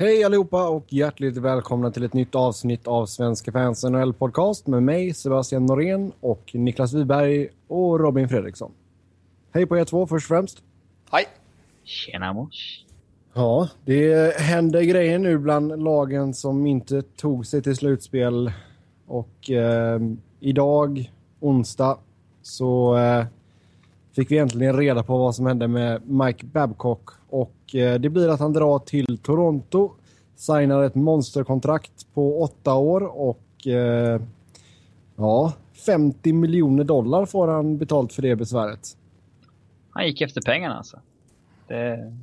Hej allihopa och hjärtligt välkomna till ett nytt avsnitt av Svenska fans NHL podcast med mig Sebastian Norén och Niklas Wiberg och Robin Fredriksson. Hej på er två först och främst. Hej! Tjena mors. Ja, det händer grejer nu bland lagen som inte tog sig till slutspel. Och eh, idag, onsdag, så eh, fick vi äntligen reda på vad som hände med Mike Babcock. Och eh, det blir att han drar till Toronto, signar ett monsterkontrakt på åtta år och eh, ja, 50 miljoner dollar får han betalt för det besväret. Han gick efter pengarna alltså. Det,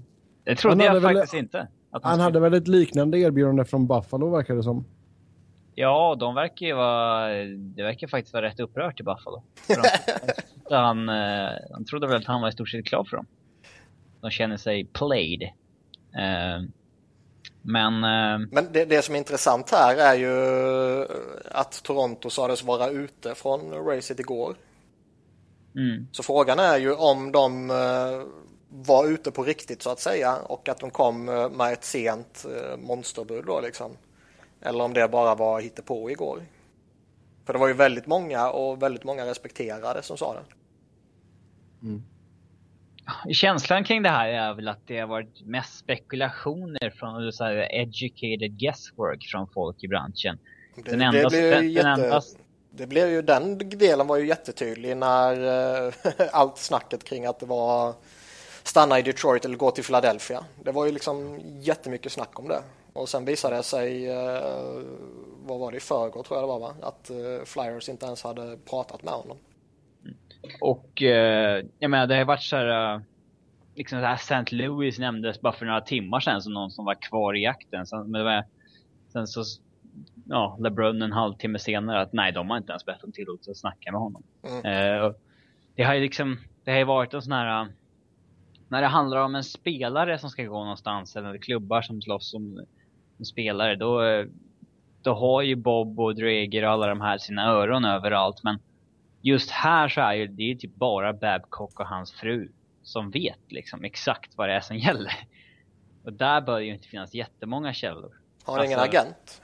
det trodde jag faktiskt väl, inte. han, han hade väl ett liknande erbjudande från Buffalo verkar det som. Ja, de verkar ju vara... Det verkar faktiskt vara rätt upprört i Buffalo. De, han, eh, han trodde väl att han var i stort sett klar för dem. De känner sig played. Uh, men... Uh, men det, det, som är intressant här är ju att Toronto sades vara ute från racet igår. Mm. Så frågan är ju om de var ute på riktigt så att säga och att de kom med ett sent monsterbud då liksom. Eller om det bara var hittepå igår. För det var ju väldigt många och väldigt många respekterade som sa det. Mm. Känslan kring det här är väl att det har varit mest spekulationer från så här, educated guesswork från folk i branschen. Det, den enda, det, blev den, jätte, enda... det blev ju, den delen var ju jättetydlig när uh, allt snacket kring att det var stanna i Detroit eller gå till Philadelphia. Det var ju liksom jättemycket snack om det. Och sen visade det sig, uh, vad var det i förrgår tror jag det var va? Att uh, Flyers inte ens hade pratat med honom. Och eh, jag menar det har varit så här, liksom så här St. Louis nämndes bara för några timmar sedan som någon som var kvar i jakten. Sen, men det var, sen så, ja, LeBron en halvtimme senare att nej, de har inte ens bett om tillåtelse att snacka med honom. Mm. Eh, det har ju liksom, det har ju varit en sån här, när det handlar om en spelare som ska gå någonstans eller klubbar som slåss om spelare, då, då har ju Bob och Dreger och alla de här sina öron överallt. Men just här så är ju det är typ bara Babcock och hans fru som vet liksom exakt vad det är som gäller. Och där bör det ju inte finnas jättemånga källor. Har han alltså, ingen agent?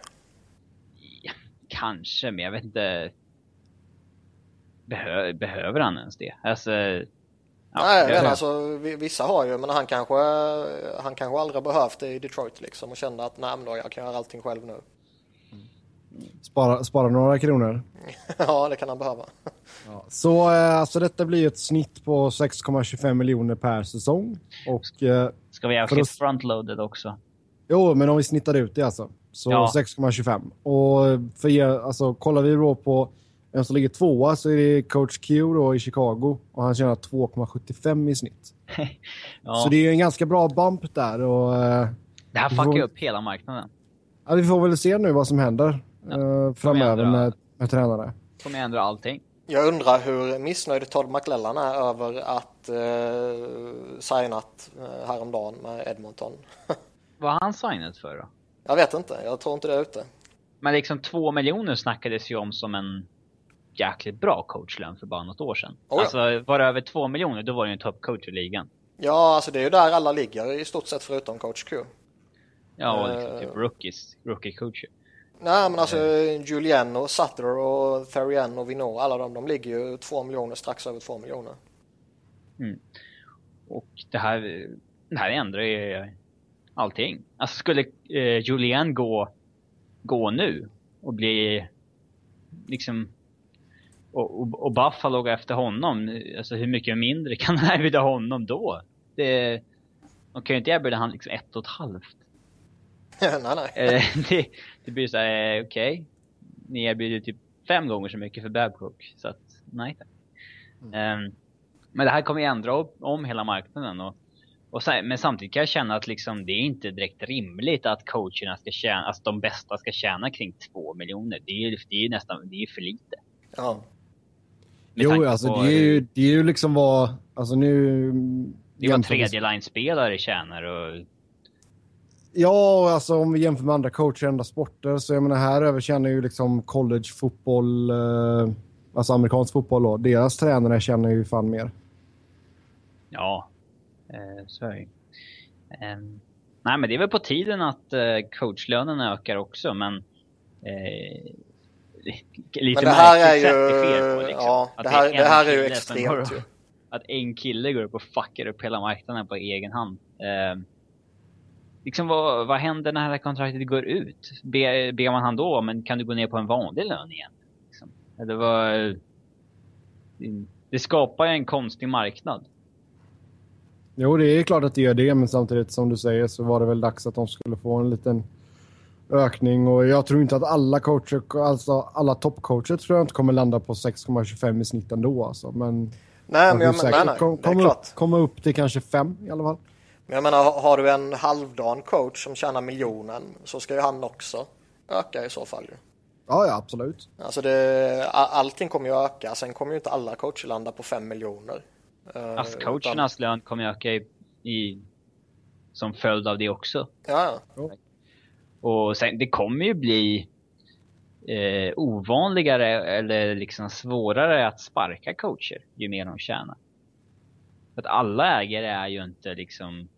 Ja, kanske, men jag vet inte. Behö behöver han ens det? Alltså, ja, Nej, men alltså vissa har ju, men han kanske, han kanske aldrig behövt det i Detroit liksom och kände att nej men då jag kan göra allting själv nu. Spara, spara några kronor. ja, det kan han behöva. Ja, så eh, alltså detta blir ett snitt på 6,25 miljoner per säsong. Och, eh, Ska vi ha att... frontloaded också? Jo, men om vi snittar ut det alltså. Så ja. 6,25. Och för er, alltså, kollar vi då på vem som ligger tvåa så är det Coach Q då i Chicago. Och han tjänar 2,75 i snitt. ja. Så det är en ganska bra bump där. Och, eh, det här fuckar får... upp hela marknaden. Ja, vi får väl se nu vad som händer ja. eh, framöver med, med tränare. Kommer ändra allting. Jag undrar hur missnöjd Todd McLellan är över att eh, signat eh, häromdagen med Edmonton. Vad har han signat för då? Jag vet inte, jag tror inte det är ute. Men liksom två miljoner snackades ju om som en jäkligt bra coachlön för bara något år sedan. Oh ja. Alltså var det över två miljoner då var det ju en toppcoach i ligan. Ja, alltså det är ju där alla ligger i stort sett förutom coach Q. Ja, och liksom, typ rookies, rookie coacher. Nej men alltså Giuliano, Sutter och Therian och Vino, alla de, de ligger ju två miljoner, strax över två miljoner. Mm. Och det här, det här ändrar ju allting. Alltså skulle eh, Julian gå, gå nu och bli liksom och, och, och Buffalo gå efter honom, alltså hur mycket mindre kan han erbjuda honom då? Det, de kan ju inte erbjuda honom liksom ett och ett halvt. nej, nej. Eh, det, det blir så här, eh, okej. Okay. Ni erbjuder typ fem gånger så mycket för Babcock. Så att, nej tack. Mm. Um, men det här kommer ju ändra upp, om hela marknaden. Och, och så, men samtidigt kan jag känna att liksom, det är inte direkt rimligt att coacherna ska tjäna, alltså de bästa ska tjäna kring två miljoner. Det är ju det är nästan, det är för lite. Ja. Jo, alltså det är, ju, det är ju liksom vad, alltså nu... Det är vad tredje line-spelare tjänar och Ja, alltså om vi jämför med andra coacher i andra sporter så jag menar här över känner ju liksom college-fotboll, eh, alltså amerikansk fotboll då. Deras tränare känner ju fan mer. Ja, eh, så är det um, nej men det är väl på tiden att uh, coachlönen ökar också, men eh, lite men det här är ju, på, liksom. Ja, det här, det, det här är ju extremt ju. Att en kille går upp och fuckar upp hela marknaden på egen hand. Eh, liksom vad, vad händer när det här kontraktet går ut? Ber, ber man han då, men kan du gå ner på en vanlig lön igen? Liksom. Det var... Det skapar ju en konstig marknad. Jo, det är klart att det gör det, men samtidigt som du säger så var det väl dags att de skulle få en liten ökning och jag tror inte att alla coacher, alltså alla toppcoacher tror jag inte kommer landa på 6,25 i snitt ändå alltså. Men nej, men jag menar, nej, kom, kom upp, komma upp till kanske 5 i alla fall. Men jag menar, har du en halvdan coach som tjänar miljonen så ska ju han också öka i så fall ju. Ja, ja, absolut. Alltså det, allting kommer ju öka. Sen kommer ju inte alla coacher landa på 5 miljoner. Alltså coachernas utan... lön kommer öka i, i, som följd av det också. Ja, ja. Och sen, det kommer ju bli eh, ovanligare eller liksom svårare att sparka coacher ju mer de tjänar. För att alla ägare är ju inte liksom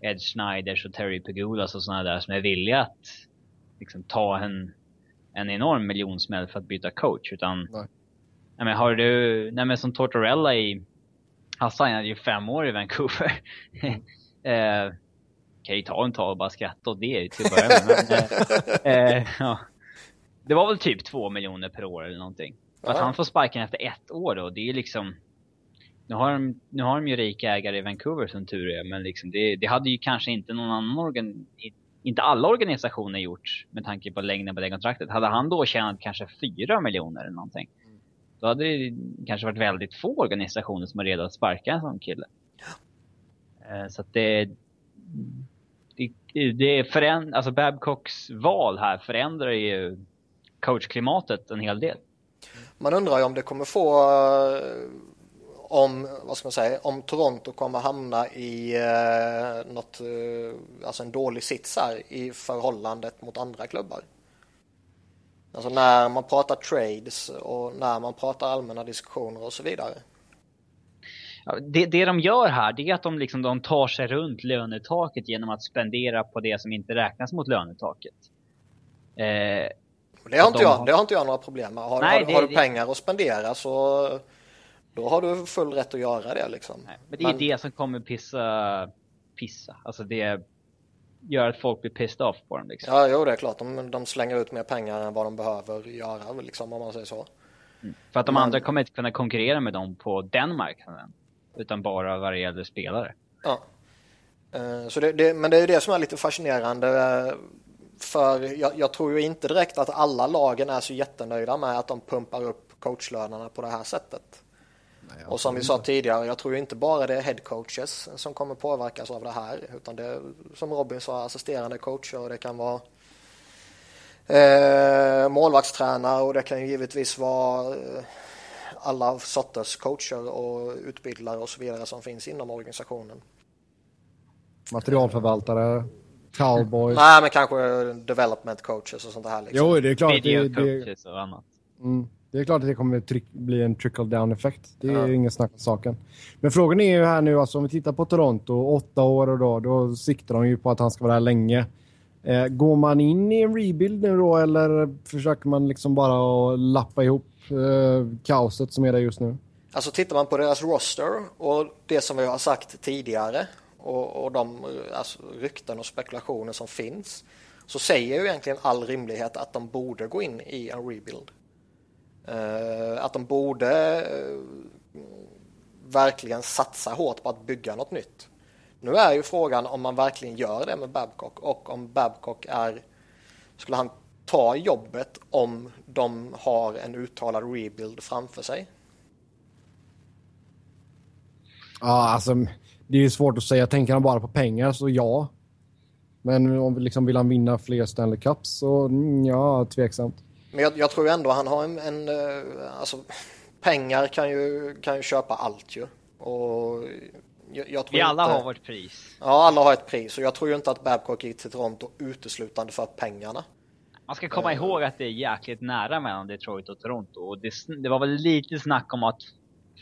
Ed Schneiders och Terry Pegulas och sådana där som är villiga att liksom ta en, en enorm miljonsmäll för att byta coach. Utan, nej. nej men har du, nej men som Tortorella i, han signade ju fem år i Vancouver. eh, kan ju ta en tag och bara skratta åt det till att börja med. Men, eh, eh, ja. Det var väl typ två miljoner per år eller någonting. Att han får sparken efter ett år då, det är liksom... Nu har, de, nu har de ju rika ägare i Vancouver som tur är, men liksom det, det hade ju kanske inte någon annan organ, inte alla organisationer gjort med tanke på längden på det kontraktet. Hade han då tjänat kanske fyra miljoner eller någonting, då hade det kanske varit väldigt få organisationer som är redo att sparka en sån kille. Eh, så att det, det, föränd, alltså Babcocks val här förändrar ju coachklimatet en hel del. Man undrar ju om det kommer få eh, om, vad ska man säga, om Toronto kommer hamna i eh, något, eh, alltså en dålig sits här i förhållandet mot andra klubbar. Alltså när man pratar trades och när man pratar allmänna diskussioner och så vidare. Det, det de gör här det är att de, liksom, de tar sig runt lönetaket genom att spendera på det som inte räknas mot lönetaket. Eh, det, har inte jag, har... det har inte jag några problem med. Har, Nej, har, det, har du pengar att spendera så då har du full rätt att göra det liksom. Nej, men det är men... det som kommer pissa, pissa. Alltså det gör att folk blir pissed off på dem liksom. Ja, jo det är klart. De, de slänger ut mer pengar än vad de behöver göra liksom om man säger så. Mm. För att de men... andra kommer inte kunna konkurrera med dem på den marknaden. Utan bara vad det gäller spelare. Ja. Eh, så det, det, men det är det som är lite fascinerande. Eh, för jag, jag, tror ju inte direkt att alla lagen är så jättenöjda med att de pumpar upp coachlönerna på det här sättet. Nej, och som vi sa tidigare, jag tror inte bara det är headcoaches som kommer påverkas av det här. Utan det är som Robin sa, assisterande coacher och det kan vara eh, målvaktstränare och det kan givetvis vara eh, alla sorters coacher och utbildare och så vidare som finns inom organisationen. Materialförvaltare, cowboys. Nej, men kanske development coaches och sånt här. Liksom. Jo, det är klart. Video det, coaches och annat. Mm, det är klart att det kommer tryck, bli en trickle down effekt. Det är ja. inget snack om saken. Men frågan är ju här nu, alltså om vi tittar på Toronto, åtta år och då, då siktar de ju på att han ska vara här länge. Eh, går man in i en rebuild nu då eller försöker man liksom bara att lappa ihop Eh, kaoset som är där just nu? Alltså tittar man på deras roster och det som vi har sagt tidigare och, och de alltså, rykten och spekulationer som finns så säger ju egentligen all rimlighet att de borde gå in i en rebuild. Uh, att de borde uh, verkligen satsa hårt på att bygga något nytt. Nu är ju frågan om man verkligen gör det med Babcock och om Babcock är, skulle han ta jobbet om de har en uttalad rebuild framför sig? Ja, alltså det är svårt att säga. Tänker han bara på pengar så ja. Men om liksom vill han vinna fler Stanley Cups så mm, ja, tveksamt. Men jag, jag tror ändå han har en, en eh, alltså pengar kan ju, kan ju köpa allt ju. Och jag, jag Vi alla inte, har vårt pris. Ja, alla har ett pris och jag tror ju inte att Babcock gick till Toronto uteslutande för pengarna. Man ska komma uh, ihåg att det är jäkligt nära mellan Detroit och Toronto. Och det, det, var väl lite snack om att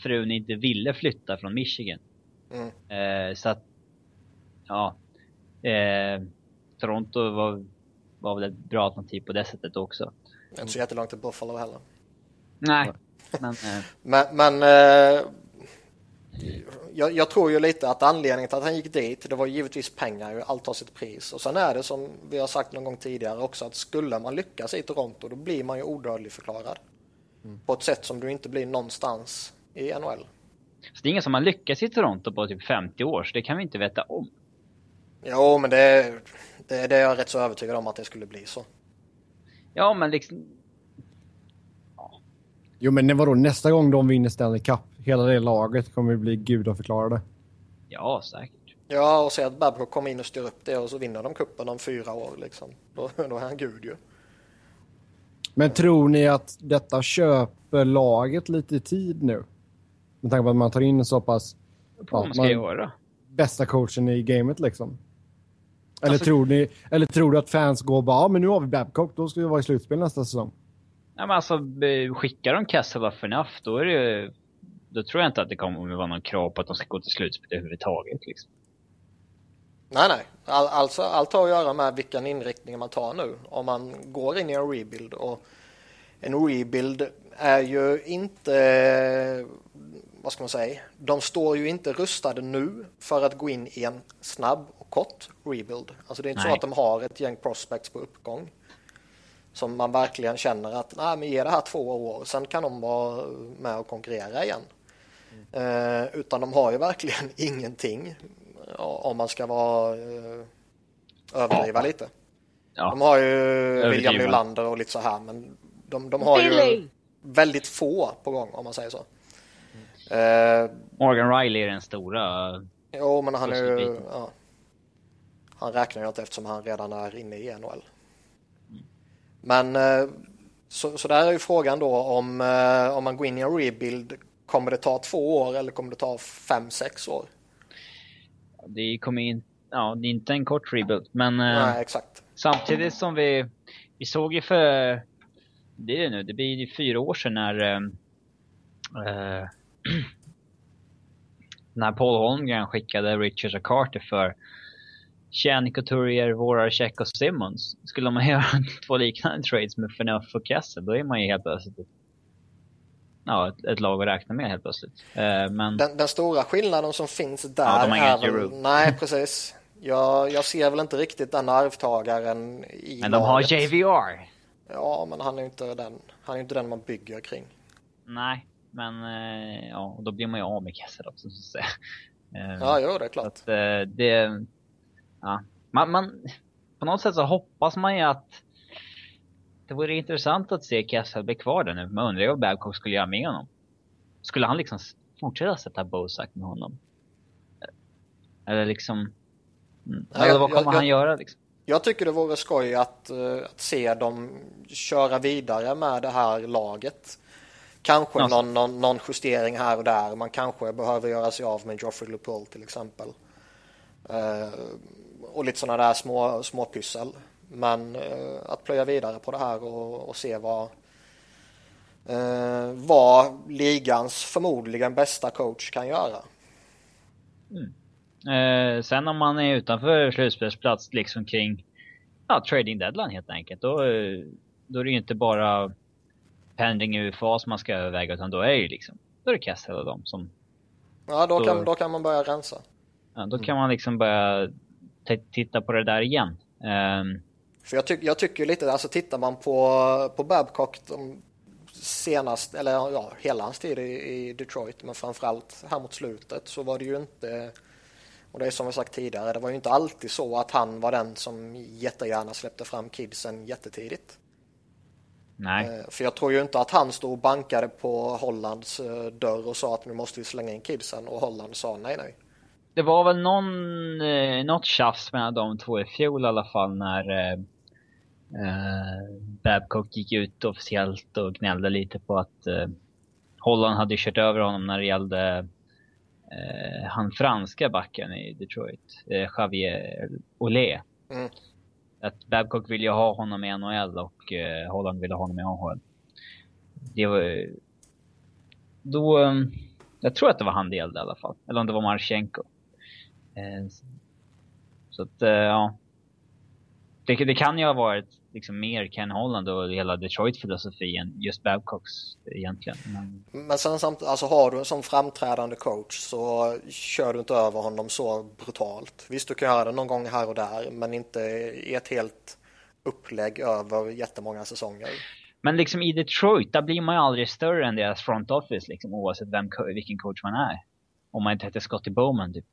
frun inte ville flytta från Michigan. Mm. Uh, så att, ja. Eh, Toronto var, var väl ett bra alternativ på det sättet också. Inte så jättelångt till Buffalo heller. Nej, men... Eh. men, men eh, jag, jag, tror ju lite att anledningen till att han gick dit, det var givetvis pengar, allt har sitt pris. Och sen är det som vi har sagt någon gång tidigare också att skulle man lyckas i Toronto då blir man ju odödlig förklarad. Mm. På ett sätt som du inte blir någonstans i NHL. Så det är ingen som har lyckats i Toronto på typ 50 år, så det kan vi inte veta om. Jo, men det, det, det är jag rätt så övertygad om att det skulle bli så. Ja, men liksom... Ja. Jo, men vadå, nästa gång de vinner Stanley Cup, hela det laget kommer ju bli gudaförklarade. Ja, säkert. Ja, och se att Babcock kommer in och styr upp det och så vinner de kuppen om fyra år liksom. Då, då är han gud ju. Men tror ni att detta köper laget lite tid nu? Med tanke på att man tar in så pass... Ja, man ska göra. Bästa coachen i gamet liksom. Eller, alltså, tror ni, eller tror du att fans går bara, ja men nu har vi Babcock, då ska vi vara i slutspel nästa säsong? Ja men alltså, skickar de Kessel of enough, då är det ju... Då tror jag inte att det kommer att vara någon krav på att de ska gå till slutspel överhuvudtaget liksom. Nej, nej. All, alltså, allt har att göra med vilken inriktning man tar nu. Om man går in i en rebuild och en rebuild är ju inte, vad ska man säga, de står ju inte rustade nu för att gå in i en snabb och kort rebuild. Alltså det är inte nej. så att de har ett gäng prospects på uppgång som man verkligen känner att nej, men ge det här två år, sen kan de vara med och konkurrera igen. Mm. Eh, utan de har ju verkligen ingenting om man ska vara eh, överdriva ja. lite. Ja. De har ju William Nylander och lite så här men de, de har Billy. ju väldigt få på gång om man säger så. Mm. Eh, Morgan Riley är den stora. Jo men han är ju, ja, han räknar ju inte eftersom han redan är inne i NHL. Mm. Men eh, så, så där är ju frågan då om, eh, om man går in i en rebuild kommer det ta två år eller kommer det ta fem, sex år? det kommer in, ja, det är inte en kort rebuild, men eh, Nej, exakt. samtidigt som vi, vi såg ju för, det är det nu, det blir ju fyra år sedan när äh, när Paul Holmgren skickade Richards och Carter för Channy Couturier, Voracek och Simmons. Skulle man göra två liknande trades med Phaneuf och Kessel, då är man ju helt plötsligt ja, ett, ett, lag att räkna med helt plötsligt. Eh, men... Den, den, stora skillnaden som finns där ja, de är väl, Nej, precis. Jag, jag ser väl inte riktigt den arvtagaren i Men de laget. har JVR. Ja, men han är inte den, han är inte den man bygger kring. Nej, men eh, ja, då blir man ju av med Kessel också så att säga. Eh, ja, jo, det är klart. Att, det, ja, man, man, på något sätt så hoppas man ju att det vore intressant att se Kessel bli kvar där nu. Man undrar ju vad Babcock skulle göra med honom. Skulle han liksom fortsätta sätta Bosak med honom? Eller liksom... Mm. Eller jag, vad kommer jag, han göra liksom? Jag tycker det vore skoj att, uh, att se dem köra vidare med det här laget. Kanske någon, någon, någon, justering här och där. Man kanske behöver göra sig av med Joffrey Lupul till exempel. Uh, och lite sådana där små, små pyssel. Men eh, att plöja vidare på det här och, och se vad eh, vad ligans förmodligen bästa coach kan göra. Mm. Eh, sen om man är utanför slutspelsplats liksom kring ja, trading deadline helt enkelt. Då, då är det ju inte bara pending UFA som man ska överväga utan då är det ju liksom då är det Kessel och dem som... Ja, då, då, kan, då kan man börja rensa. Ja, då kan man liksom börja titta på det där igen. Um, för jag, tyck, jag tycker lite, alltså tittar man på, på Babcock de senast, eller ja, hela hans tid i, i Detroit, men framförallt här mot slutet så var det ju inte, och det är som vi sagt tidigare, det var ju inte alltid så att han var den som jättegärna släppte fram kidsen jättetidigt. Nej. Eh, för jag tror ju inte att han stod och bankade på Hollands eh, dörr och sa att nu måste vi slänga in kidsen och Holland sa nej nej. Det var väl någon, eh, något tjafs mellan de två i fjol i alla fall när Uh, Babcock gick ut officiellt och gnällde lite på att uh, Holland hade kört över honom när det gällde uh, han franska backen i Detroit, uh, Javier Olé. Mm. Att Babcock ville ha honom i NHL och Holland ville ha honom i AHL. Det var då, um, jag tror att det var han det gällde i alla fall. Eller om det var Marchenko. Så att, ja. Det, det kan ju ha varit liksom mer Ken Holland och hela Detroit-filosofi än just Babcocks egentligen. Men, Men sen samtidigt, alltså har du en sån framträdande coach så kör du inte över honom så brutalt. Visst, du kan göra det någon gång här och där, men inte i ett helt upplägg över jättemånga säsonger. Men liksom i Detroit, där blir man ju aldrig större än deras front office liksom, oavsett vem, vilken coach man är. Om man inte heter Scotty Bowman typ.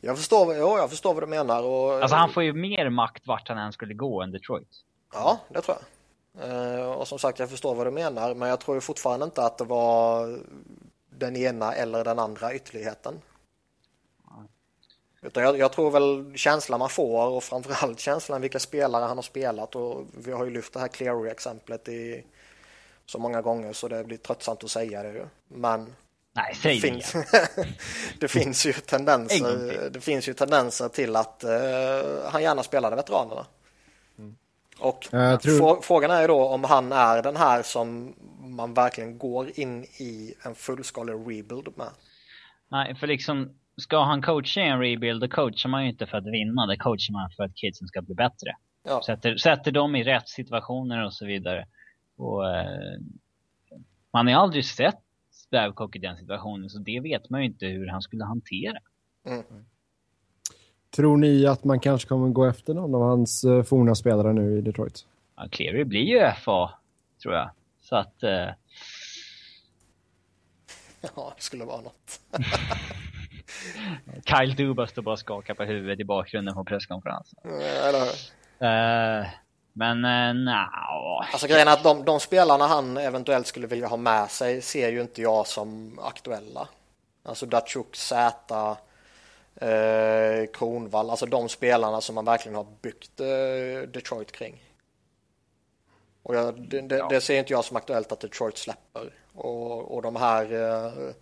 Jag förstår, jo, jag förstår vad du menar. Och, alltså han får ju mer makt vart han än skulle gå än Detroit. Ja, det tror jag. Eh, och som sagt, jag förstår vad du menar, men jag tror fortfarande inte att det var den ena eller den andra ytterligheten. Utan jag, jag, tror väl känslan man får och framförallt känslan vilka spelare han har spelat och vi har ju lyft det här Cleary-exemplet i så många gånger så det blir tröttsamt att säga det ju. Men Nej, säg det finns, det finns ju tendenser, det finns ju tendenser till att uh, han gärna spelade veteranerna. Mm. Och tror... frågan är ju då om han är den här som man verkligen går in i en fullskalig rebuild med. Nej, för liksom ska han coacha i en rebuild, då coachar man ju inte för att vinna, det coachar man för att kidsen ska bli bättre. Ja. Sätter, sätter dem i rätt situationer och så vidare. Och, eh, man har aldrig sett Babcock i den situationen, så det vet man ju inte hur han skulle hantera. Mm. Tror ni att man kanske kommer gå efter någon av hans eh, forna spelare nu i Detroit? Ja, Cleary blir ju FA, tror jag. Så att... Eh... Ja, det skulle vara något. Kyle Dubas står bara och skakar på huvudet i bakgrunden på presskonferensen. Eller uh, Men uh, nja... Alltså grejen är att de, de spelarna han eventuellt skulle vilja ha med sig ser ju inte jag som aktuella. Alltså Datsjuk, Zäta, eh, Kronvall, alltså de spelarna som man verkligen har byggt eh, Detroit kring. Och jag, det, det, ja. det, ser inte jag som aktuellt att Detroit släpper. Och, och de här eh,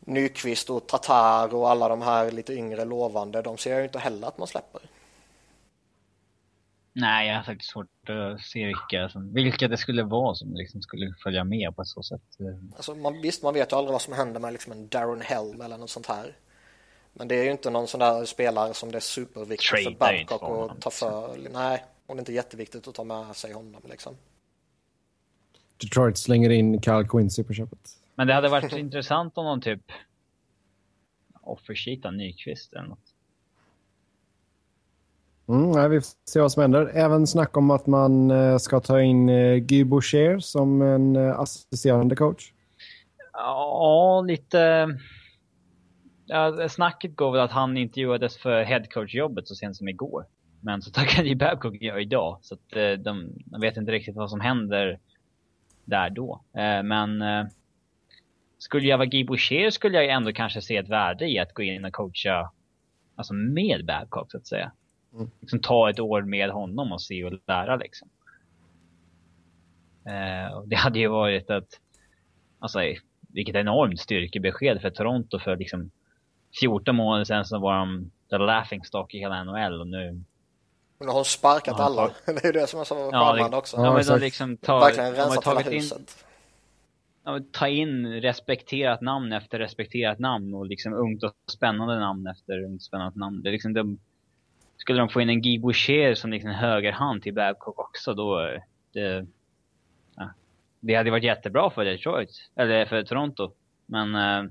Nyqvist och Tatar och alla de här lite yngre lovande, de ser jag ju inte heller att man släpper. Nej, jag har faktiskt svårt att se vilka, som, vilka det skulle vara som liksom skulle följa med på ett så sätt. Alltså, man, visst, man vet ju aldrig vad som händer med liksom en Darren Helm eller något sånt här. Men det är ju inte någon sån där spelare som det är superviktigt Trade för Babcock att ta för. Nej, och det är inte jätteviktigt att ta med sig honom liksom. Detroit slänger in Kyle Quincy på köpet. Men det hade varit intressant om någon typ offersheetar Nyqvist eller något. Mm, nej, vi får se vad som händer. Även snack om att man eh, ska ta in eh, Guy Boucher som en eh, assisterande coach. Ja, lite... Ja, snacket går väl att han intervjuades för headcoach-jobbet så sent som igår. Men så tackade ju Babcock ja idag. Så att eh, de, de vet inte riktigt vad som händer där då. Eh, men eh, skulle jag vara Guy Boucher skulle jag ändå kanske se ett värde i att gå in och coacha alltså med Babcock så att säga. Liksom ta ett år med honom och se och lära liksom. Eh, och det hade ju varit ett, alltså vilket enormt styrkebesked för Toronto för liksom 14 månader sedan så var de the laughing stock i hela NHL och nu nu har hon sparkat ja, alla. det är ju det som är så ja, också. Ja, men de liksom tar, Verkligen rensat hela huset. In, ta in respekterat namn efter respekterat namn och liksom ungt och spännande namn efter ungt och spännande namn. Det är liksom de, skulle de få in en Guy Boucher som liksom högerhand till Babcock också då det, ja, det hade varit jättebra för Detroit, eller för Toronto. Men äh,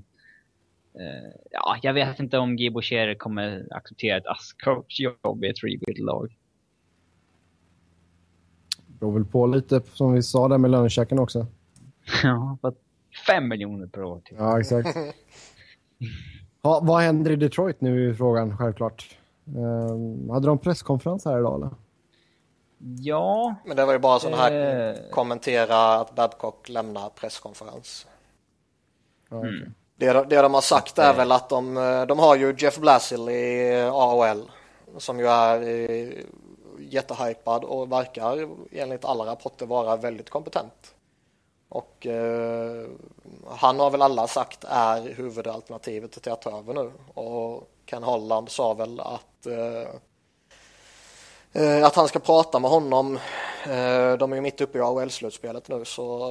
ja, jag vet inte om Guy Boucher kommer acceptera ett ASK-jobb i ett rebuild-lag. Det beror väl på lite som vi sa där med lönechecken också. Ja, för fem miljoner per år. Typ. Ja, exakt. ja, vad händer i Detroit nu i frågan, självklart. Um, hade de presskonferens här idag eller? Ja. Men det var ju bara sån här eh... kommentera att Babcock lämnar presskonferens. Mm. det, det de har sagt är väl att de, de har ju Jeff Blasil i AOL som ju är jättehypad och verkar enligt alla rapporter vara väldigt kompetent. Och eh, han har väl alla sagt är huvudalternativet till att ta över nu. Och Ken Holland sa väl att, eh, eh, att han ska prata med honom Eh, de är ju mitt uppe i AHL-slutspelet nu så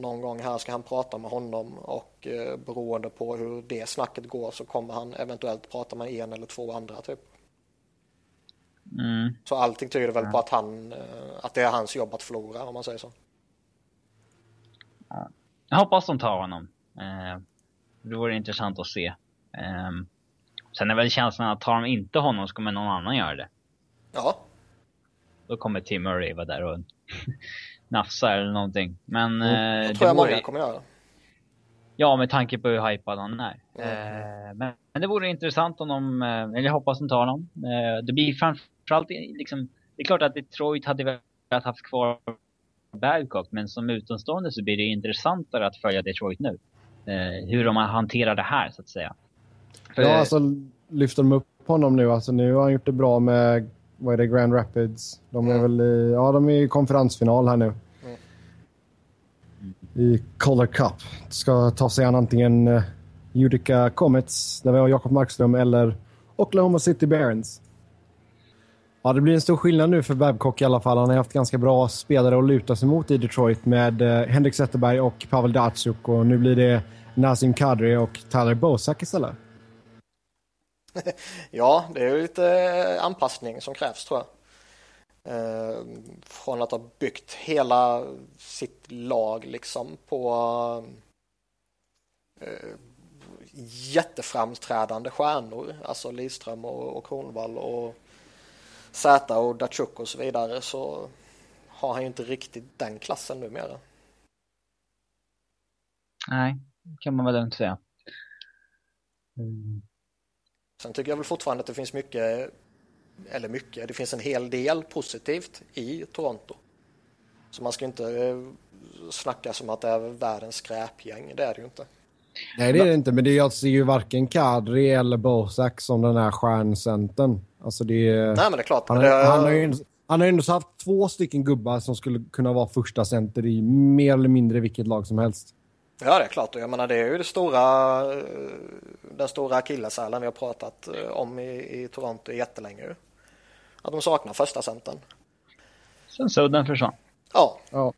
någon gång här ska han prata med honom och beroende på hur det snacket går så kommer han eventuellt prata med en eller två andra typ. Mm. Så allting tyder väl på att, han, att det är hans jobb att förlora om man säger så. Jag hoppas de tar honom. Det vore intressant att se. Sen är väl känslan att tar de inte honom så kommer någon annan göra det. Ja, då kommer Tim Murray vara där och nafsa eller någonting. Men... Mm, det tror jag många kommer göra. Ja, med tanke på hur hypad han är. Mm. Eh, men, men, det vore intressant om de, eh, eller jag hoppas de tar honom. Eh, det blir framförallt liksom, det är klart att Detroit hade velat haft kvar Babcock, men som utomstående så blir det intressantare att följa Detroit nu. Eh, hur de hanterar det här, så att säga. Ja, alltså lyfter de upp honom nu? Alltså nu har han gjort det bra med vad är det, Grand Rapids. De är mm. väl i, ja, de är i konferensfinal här nu. Mm. I Color Cup. Ska ta sig an antingen uh, Utica Comets, där vi har Jakob Markström, eller Oklahoma City Barons. Ja, det blir en stor skillnad nu för Babcock i alla fall. Han har haft ganska bra spelare att luta sig mot i Detroit med uh, Henrik Zetterberg och Pavel Datsjuk. Och nu blir det Nazim Kadri och Tyler Bosak istället. ja, det är lite eh, anpassning som krävs tror jag. Eh, från att ha byggt hela sitt lag liksom på eh, jätteframträdande stjärnor, alltså Lidström och, och Kronvall och Zäta och Datsjuk och så vidare så har han ju inte riktigt den klassen numera. Nej, kan man väl inte säga. Mm. Sen tycker jag väl fortfarande att det finns mycket, eller mycket, det finns en hel del positivt i Toronto. Så man ska inte eh, snacka som att det är världens skräpgäng, det är det ju inte. Nej det är det inte, men det är, jag ser ju varken Kadri eller Bosak som den här stjärncentern. Alltså det är... Nej men det är klart. Han, det... han, har ju, han har ju ändå haft två stycken gubbar som skulle kunna vara första center i mer eller mindre vilket lag som helst. Ja, det är klart. Jag menar, det är ju det stora, den stora akilleshälen vi har pratat eh, om i, i Toronto jättelänge. Att de saknar första centern. Sen Sudden försvann. Ja. ja.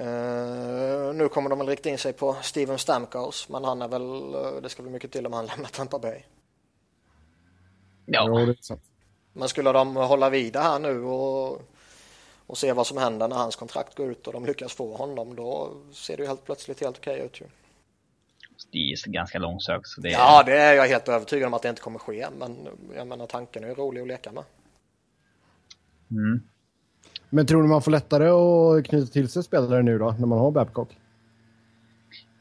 Uh, nu kommer de väl rikta in sig på Steven Stamkos, men han är väl, det ska bli mycket till om han lämnar Tampa Bay. Ja. Det är sant. Men skulle de hålla vid det här nu och och se vad som händer när hans kontrakt går ut och de lyckas få honom. Då ser det ju helt plötsligt helt okej ut ju. Det är ganska långsökt. Så det är... Ja, det är jag helt övertygad om att det inte kommer ske. Men jag menar tanken är ju rolig att leka med. Mm. Men tror du man får lättare att knyta till sig spelare nu då, när man har Babcock?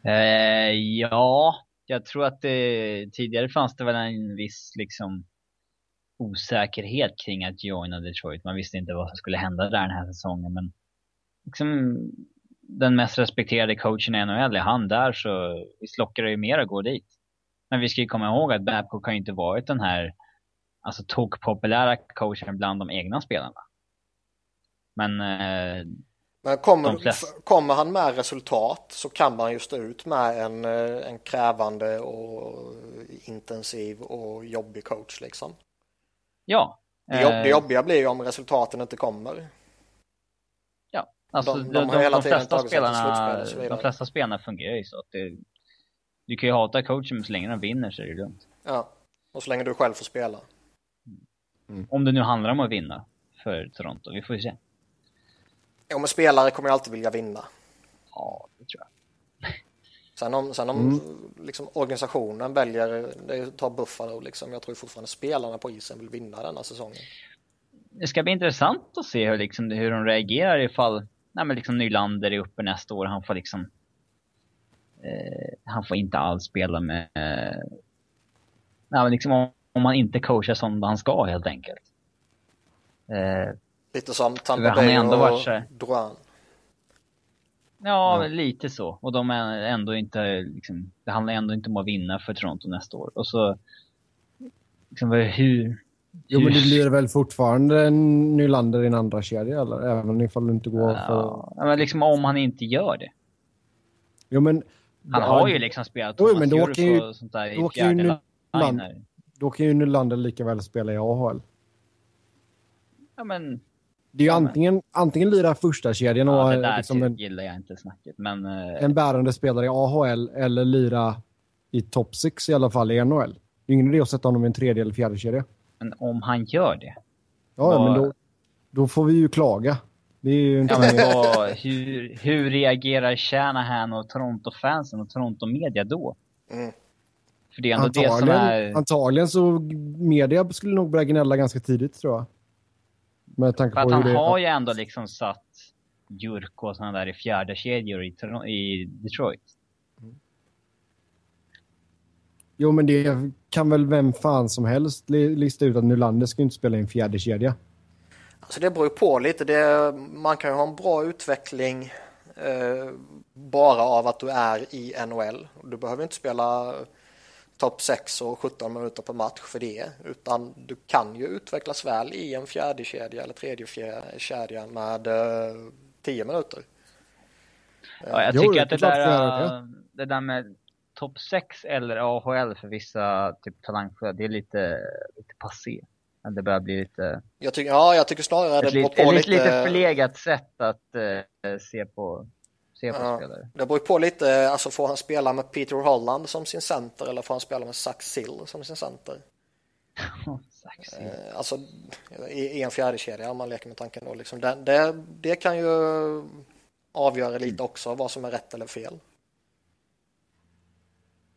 Eh, ja, jag tror att det, tidigare fanns det väl en viss liksom osäkerhet kring att joina Detroit. Man visste inte vad som skulle hända där den här säsongen. Men liksom, den mest respekterade coachen i NHL, är han där så visst lockar det ju mer att gå dit. Men vi ska ju komma ihåg att Babcock har ju inte varit den här alltså tok-populära coachen bland de egna spelarna. Men, eh, Men kommer, kommer han med resultat så kan man ju stå ut med en, eh, en krävande och intensiv och jobbig coach liksom. Ja. Det, jobb, det eh, jobbiga blir ju om resultaten inte kommer. Ja, alltså de, de, de, de, de flesta spelarna, de flesta spelarna fungerar ju så att det, du kan ju hata coachen men så länge de vinner så är det lugnt. Ja, och så länge du själv får spela. Mm. Om det nu handlar om att vinna för Toronto, vi får ju se. Ja, men spelare kommer ju alltid vilja vinna. Ja, det tror jag. Sen om, sen om mm. liksom, organisationen väljer, det tar Buffalo liksom, jag tror fortfarande spelarna på isen vill vinna denna säsongen. Det ska bli intressant att se hur, liksom, hur de reagerar ifall nej, men liksom Nylander är uppe nästa år. Han får liksom eh, han får inte alls spela med eh, nej, men liksom om, om man inte coachar som han ska helt enkelt. Eh, Lite som Tampa Bay och Drouin. Ja, ja, lite så. Och de är ändå inte, liksom, det handlar ändå inte om att vinna för Toronto nästa år. Och så, liksom, hur... Jo, men det blir väl fortfarande en Nylander i en andra kedja eller? Även ifall du inte går ja, för... Ja, men liksom om han inte gör det. Jo, men... Han har ju liksom spelat Thomas jo, men då kan ju, och sånt där i fjärde Nylander, Då kan ju Nylander lika väl spela i AHL. Ja, men Det är ju antingen, antingen lira första kedjan och ja, det där liksom en, gillar jag inte snacket. Men, uh... en bärande spelare i AHL eller lira i top 6 i alla fall i NHL. Det är ingen idé att sätta honom i en tredje eller fjärde kedja. Men om han gör det? Ja, vad... men då, då får vi ju klaga. Det är ju inte... Ja, men vad, hur, hur reagerar Shanahan och Toronto-fansen och Toronto-media då? Mm. För det är ändå antagligen, det som är... Antagligen så media skulle nog börja gnälla ganska tidigt tror jag. Med tanke För på att han det... har ju ändå liksom satt Jurko och sådana där i fjärde kedjor i, i Detroit. Jo, men det kan väl vem fan som helst lista ut att Nylander ska inte spela i en fjärde kedja. Alltså det beror ju på lite. Det, man kan ju ha en bra utveckling eh, bara av att du är i NHL. Du behöver inte spela topp 6 och 17 minuter per match för det. Utan du kan ju utvecklas väl i en fjärde kedja eller tredje kedja med eh, 10 minuter. Ja, jag tycker jo, att det, där, det där med topp 6 eller AHL för vissa typ talangfulla, det är lite, lite passé. Det börjar bli lite... Jag tycker, ja, jag tycker snarare det beror på lite... Ett lite förlegat sätt att uh, se på, på ja. Det beror på lite, alltså får han spela med Peter Holland som sin center eller får han spela med Zach Sill som sin center? uh, alltså i, i en fjärdekedja om man leker med tanken då liksom. Det, det, det kan ju avgöra lite mm. också vad som är rätt eller fel.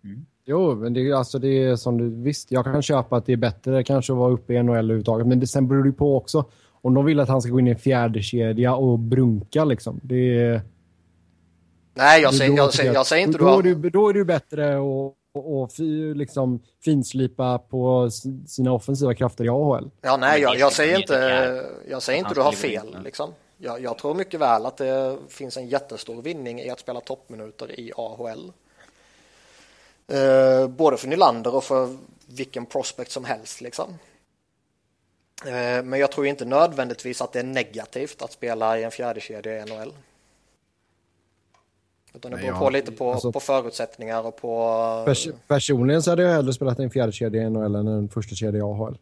Mm. Jo, men det är alltså det är som du visst, jag kan köpa att det är bättre kanske att vara uppe i NHL överhuvudtaget, men det sen beror det på också om de vill att han ska gå in i en fjärde kedja och brunka liksom. Det är... Nej, jag säger, jag säger, jag säger inte då. Då är, det, då är det bättre att och, och liksom finslipa på sina offensiva krafter i AHL. Ja, nej, jag, jag säger inte, jag säger inte du har fel. Liksom. Jag, jag, tror mycket väl att det finns en jättestor vinning i att spela toppminuter i AHL. Eh, både för Nylander och för vilken prospect som helst liksom. Eh, men jag tror inte nödvändigtvis att det är negativt att spela i en fjärdekedja i NHL. Utan det beror ja, på lite på, alltså, på förutsättningar och på... Pers personligen så hade jag hellre spelat en fjärdekedja i NHL än en första kedja i AHL.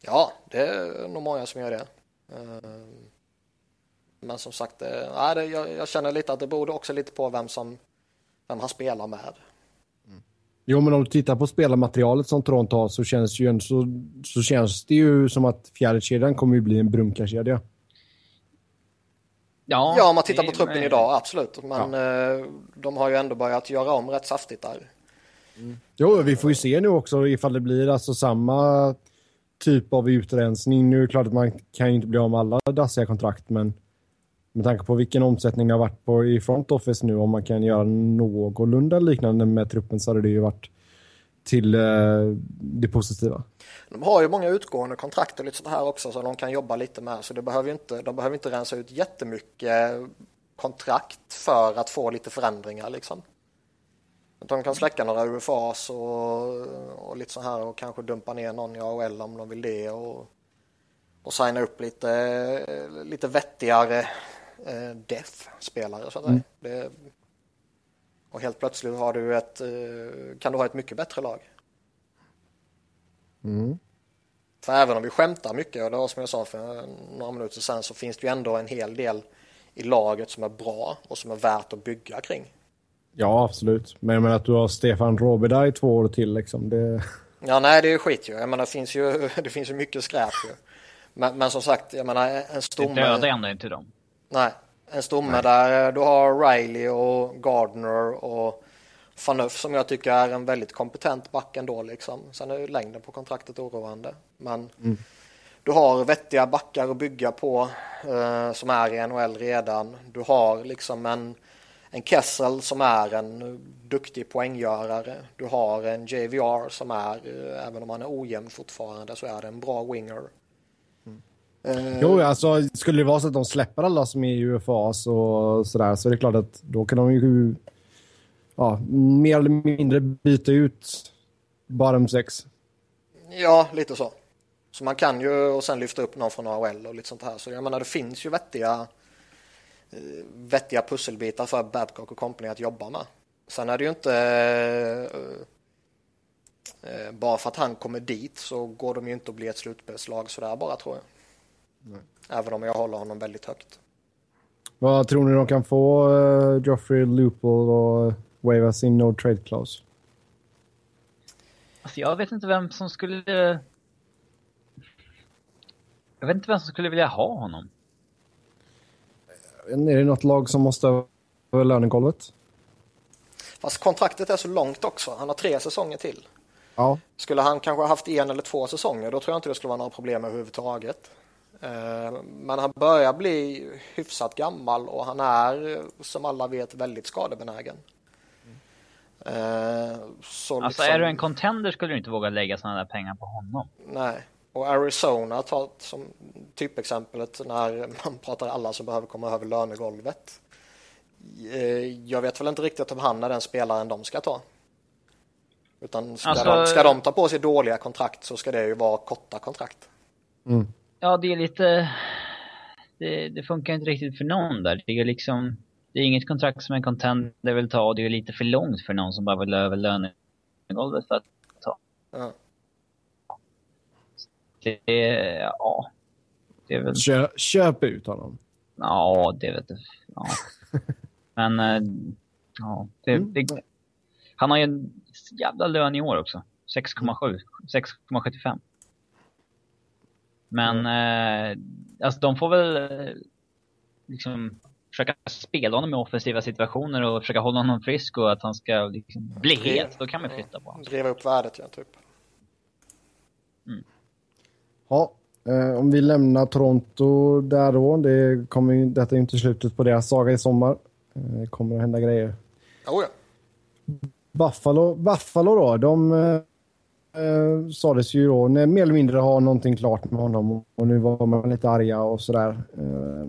Ja, det är nog många som gör det. Eh, men som sagt, det, jag, jag känner lite att det beror också lite på vem som vem han spelar med. Jo, men om du tittar på spelarmaterialet som Toronto har så känns, ju, så, så känns det ju som att fjärdekedjan kommer att bli en brunkarkedja. Ja, ja, om man tittar på truppen med... idag, absolut. Men ja. Eh, de har ju ändå börjat göra om rätt saftigt där. Mm. Jo, vi får ju se nu också ifall det blir alltså samma typ av utrensning. Nu är det klart att man kan ju inte bli av med alla dassiga kontrakt, men med tanke på vilken omsättning det har varit på i front office nu, om man kan göra någorlunda liknande med truppen så hade det ju varit till eh, det positiva. De har ju många utgående kontrakt och lite sådär här också så de kan jobba lite med så det behöver inte, de behöver inte rensa ut jättemycket kontrakt för att få lite förändringar liksom. De kan släcka några UFAs och, och lite så här och kanske dumpa ner någon i AHL om de vill det och, och signa upp lite, lite vettigare eh, def-spelare så att mm. säga. Och helt plötsligt har du ett, eh, kan du ha ett mycket bättre lag. Mm. För även om vi skämtar mycket, och det var som jag sa för några minuter sedan, så finns det ju ändå en hel del i laget som är bra och som är värt att bygga kring. Ja, absolut. Men jag menar att du har Stefan Robida i två år till liksom. Det... Ja, nej, det är ju skit ju. Jag menar, det finns ju, det finns ju mycket skräp ju. Men, men som sagt, jag menar en stomme... Det dödar ändå inte dem. Nej, en stomme Nej. där du har Riley och Gardner och Fanuff som jag tycker är en väldigt kompetent back ändå liksom. Sen är längden på kontraktet oroande. Men mm. du har vettiga backar att bygga på eh, som är i NHL redan. Du har liksom en, en Kessel som är en duktig poänggörare. Du har en JVR som är, eh, även om han är ojämn fortfarande, så är det en bra winger. Uh, jo, alltså skulle det vara så att de släpper alla som är i UFAs och sådär så är det klart att då kan de ju ja, mer eller mindre byta ut bottom 6. Ja, lite så. Så man kan ju och sen lyfta upp någon från AHL och lite sånt här. Så jag menar det finns ju vettiga eh, vettiga pusselbitar för Babcock och company att jobba med. Sen är det ju inte uh, bara för att han kommer dit så går de ju inte att bli ett slutspelslag sådär bara tror jag. Nej. Även om jag håller honom väldigt högt. Vad tror ni de kan få uh, Joffrey Loophole och wava sin no trade clause? Alltså jag vet inte vem som skulle... Jag vet inte vem som skulle vilja ha honom. Är det något lag som måste över lönegolvet? Fast kontraktet är så långt också. Han har tre säsonger till. Ja. Skulle han kanske haft en eller två säsonger då tror jag inte det skulle vara några problem överhuvudtaget. Eh, men han börjar bli hyfsat gammal och han är som alla vet väldigt skadebenägen. Mm. Så alltså liksom... är du en contender skulle du inte våga lägga sådana där pengar på honom. Nej, och Arizona tar som typexemplet när man pratar alla som behöver komma över lönegolvet. Eh, jag vet väl inte riktigt om han är den spelaren de ska ta. Utan ska, alltså... de, ska de ta på sig dåliga kontrakt så ska det ju vara korta kontrakt. Mm. Ja, det är lite... Det, det, funkar inte riktigt för någon där. Det är liksom... Det är inget kontrakt som en contender vill ta och det är lite för långt för någon som bara vill över lönegolvet för att ta. Ja. Det är... Ja. Det är väl... Kö, köp ut honom. Ja, det vet jag. Ja. Men... Eh, ja, det, mm. det, han har ju en jävla lön i år också. 6,7. 6,75. Men mm. eh, alltså de får väl eh, liksom försöka spela honom i offensiva situationer och försöka hålla honom frisk och att han ska liksom bli het. Då kan man flytta på honom. Driva upp värdet, ja, typ. Mm. Ja, eh, om vi lämnar Toronto där då. Det kommer, detta är inte slutet på deras saga i sommar. Eh, det kommer att hända grejer. Oh, ja. Buffalo, Buffalo då, de eh, sades ju då när mer eller mindre ha någonting klart med honom och nu var man lite arga och sådär. Eh,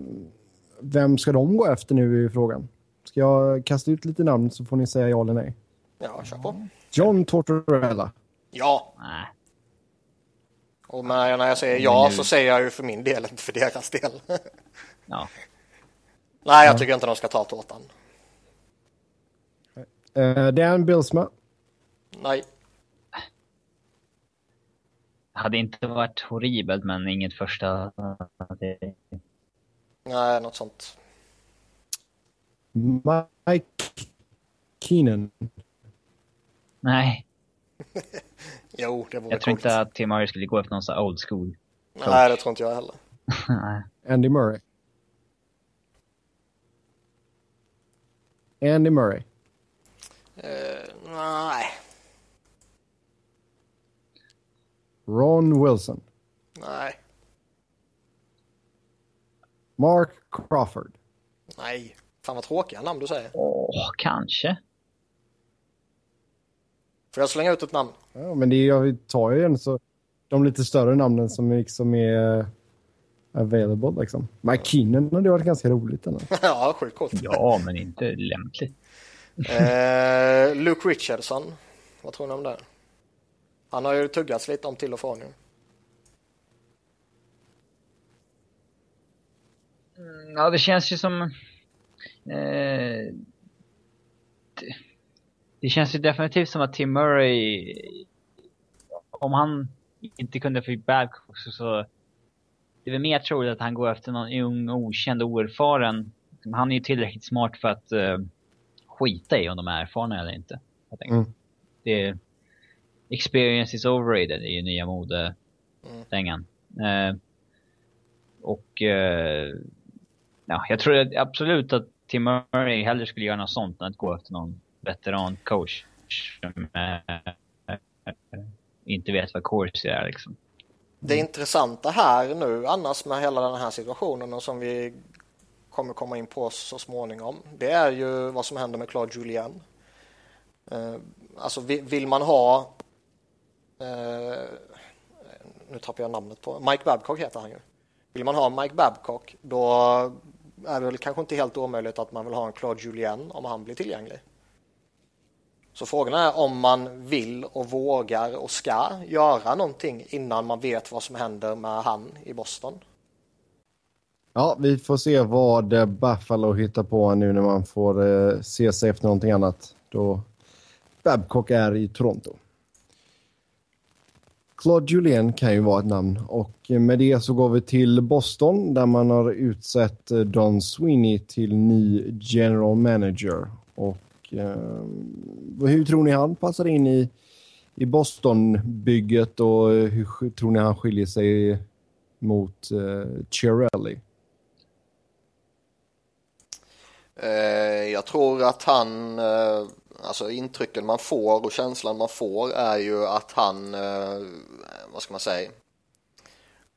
vem ska de gå efter nu i frågan? Ska jag kasta ut lite namn så får ni säga ja eller nej? Ja, kör på. John Tortorella. Ja. Nej. Och när jag säger ja så säger jag ju för min del, inte för deras del. ja. Nej, jag tycker inte de ska ta tårtan. Uh, Dan Bilsma. Nej. Hade inte varit horribelt, men inget första... Nej, något sånt. Mike Keenan. Nej. jo, det vore Jag tror inte att Tim Murray skulle gå efter någon sån old school. Coach. Nej, det tror inte jag heller. Andy Murray. Andy Murray. Uh, nej. Ron Wilson. Nej. Mark Crawford. Nej. Fan vad tråkiga namn du säger. Åh, kanske. Får jag slänga ut ett namn? Ja, men det är, jag tar ju en så de lite större namnen som liksom är eh, available liksom. Keenan hade varit ganska roligt. Eller? ja, sjukt coolt. Ja, men inte lämpligt. eh, Luke Richardson. Vad tror ni om det? Han har ju tuggats lite om till och från nu. Mm, ja, det känns ju som... Eh, det, det, känns ju definitivt som att Tim Murray... Om han inte kunde få Babcock så, så... Det är väl mer troligt att han går efter någon ung, okänd, oerfaren. Han är ju tillräckligt smart för att eh, skita i om de är erfarna eller inte. Jag mm. Det, experience is overrated är ju nya modedängan. Mm. Eh, och eh, ja, jag tror absolut att Tim Murray hellre skulle göra något sånt än att gå efter någon veteran-coach som eh, inte vet vad course är liksom. Det intressanta här nu annars med hela den här situationen och som vi kommer komma in på så småningom. Det är ju vad som händer med Claude Julien. Eh, alltså vill man ha Eh, nu tappar jag namnet på Mike Babcock heter han ju. Vill man ha Mike Babcock då är det väl kanske inte helt omöjligt att man vill ha en Claude Julien om han blir tillgänglig. Så frågan är om man vill och vågar och ska göra någonting innan man vet vad som händer med han i Boston. Ja, vi får se vad eh, Buffalo hittar på nu när man får eh, se sig efter någonting annat. Då Babcock är i Toronto. Claude Julien kan ju vara ett namn. Och med det så går vi till Boston där man har utsett eh, Don Sweeney till ny general manager. Och eh, hur tror ni han passar in i, i Boston-bygget och eh, hur tror ni han skiljer sig mot eh, Chiarelli? Eh, jag tror att han, eh, alltså intrycken man får och känslan man får är ju att han, eh, vad ska man säga,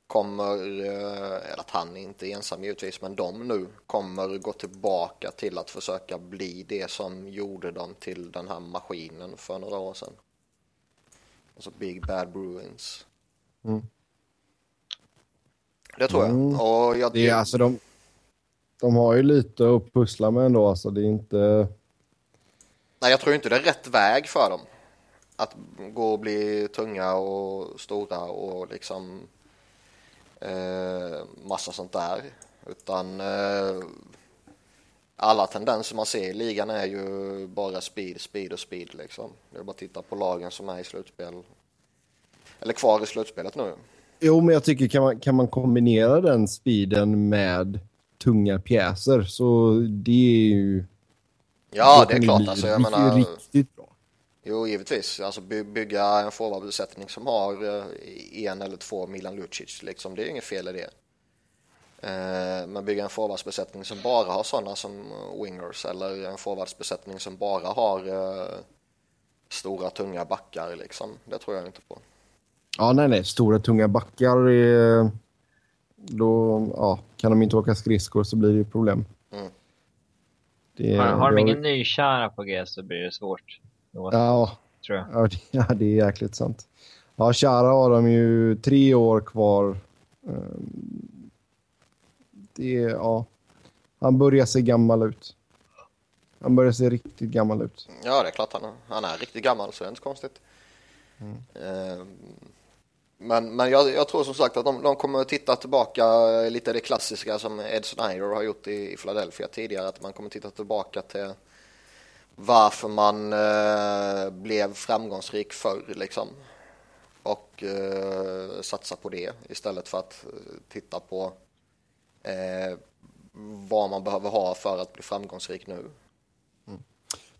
kommer, eller att han inte är ensam givetvis, men de nu kommer gå tillbaka till att försöka bli det som gjorde dem till den här maskinen för några år sedan. Alltså Big Bad Bruins. Mm. Det tror jag. Mm. Och jag det är alltså de, de har ju lite att pussla med ändå, alltså det är inte... Nej, jag tror inte det är rätt väg för dem. Att gå och bli tunga och stora och liksom eh, massa sånt där. Utan eh, alla tendenser man ser i ligan är ju bara speed, speed och speed liksom. Det är bara att titta på lagen som är i slutspel. Eller kvar i slutspelet nu. Jo, men jag tycker kan man, kan man kombinera den speeden med tunga pjäser så det är ju... Ja, det är klart. Alltså, jag menar, riktigt bra. Jo, givetvis. Alltså bygga en forwardbesättning som har eh, en eller två Milan Lucic, liksom, det är inget fel i det. Eh, men bygga en forwardsbesättning som bara har sådana som wingers eller en forwardsbesättning som bara har uh, stora tunga backar, liksom. det tror jag inte på. Ja, nej, nej. Stora tunga backar är då ja, kan de inte åka skridskor så blir det ju problem. Mm. Det, har, har de ingen nykära på G så blir det svårt. Då, ja, tror jag. Ja, det, ja, det är jäkligt sant. Ja, Kära har de ju tre år kvar. Ehm, det är, ja. Han börjar se gammal ut. Han börjar se riktigt gammal ut. Ja, det är klart han är. Han är riktigt gammal så det är inte konstigt. Mm. Men, men jag, jag, tror som sagt att de, de kommer att titta tillbaka eh, lite det klassiska som Ed Snyder har gjort i, i Philadelphia tidigare. Att man kommer att titta tillbaka till varför man eh, blev framgångsrik förr liksom. Och eh, satsa på det istället för att eh, titta på eh, vad man behöver ha för att bli framgångsrik nu.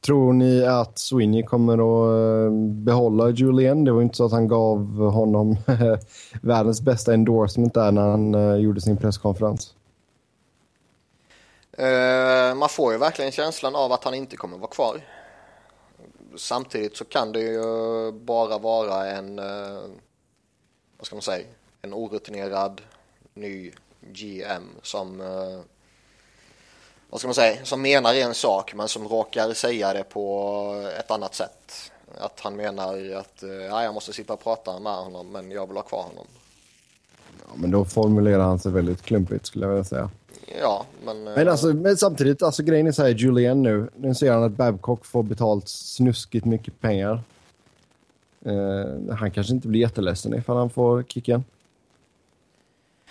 Tror ni att Sweeney kommer att eh, behålla Julian? Det var inte så att han gav honom världens bästa endorsement där när han eh, gjorde sin presskonferens. Uh, man får ju verkligen känslan av att han inte kommer vara kvar. Samtidigt så kan det ju bara vara en, uh, vad ska man säga, en orutinerad ny GM som uh, vad ska man säga, som menar en sak men som råkar säga det på ett annat sätt. Att han menar att ja, jag måste sitta och prata med honom men jag vill ha kvar honom. Ja, men då formulerar han sig väldigt klumpigt skulle jag vilja säga. Ja, men... Men, alltså, men samtidigt, alltså grejen är så här, Julian nu, nu ser han att Babcock får betalt snuskigt mycket pengar. Uh, han kanske inte blir jätteledsen ifall han får kicken.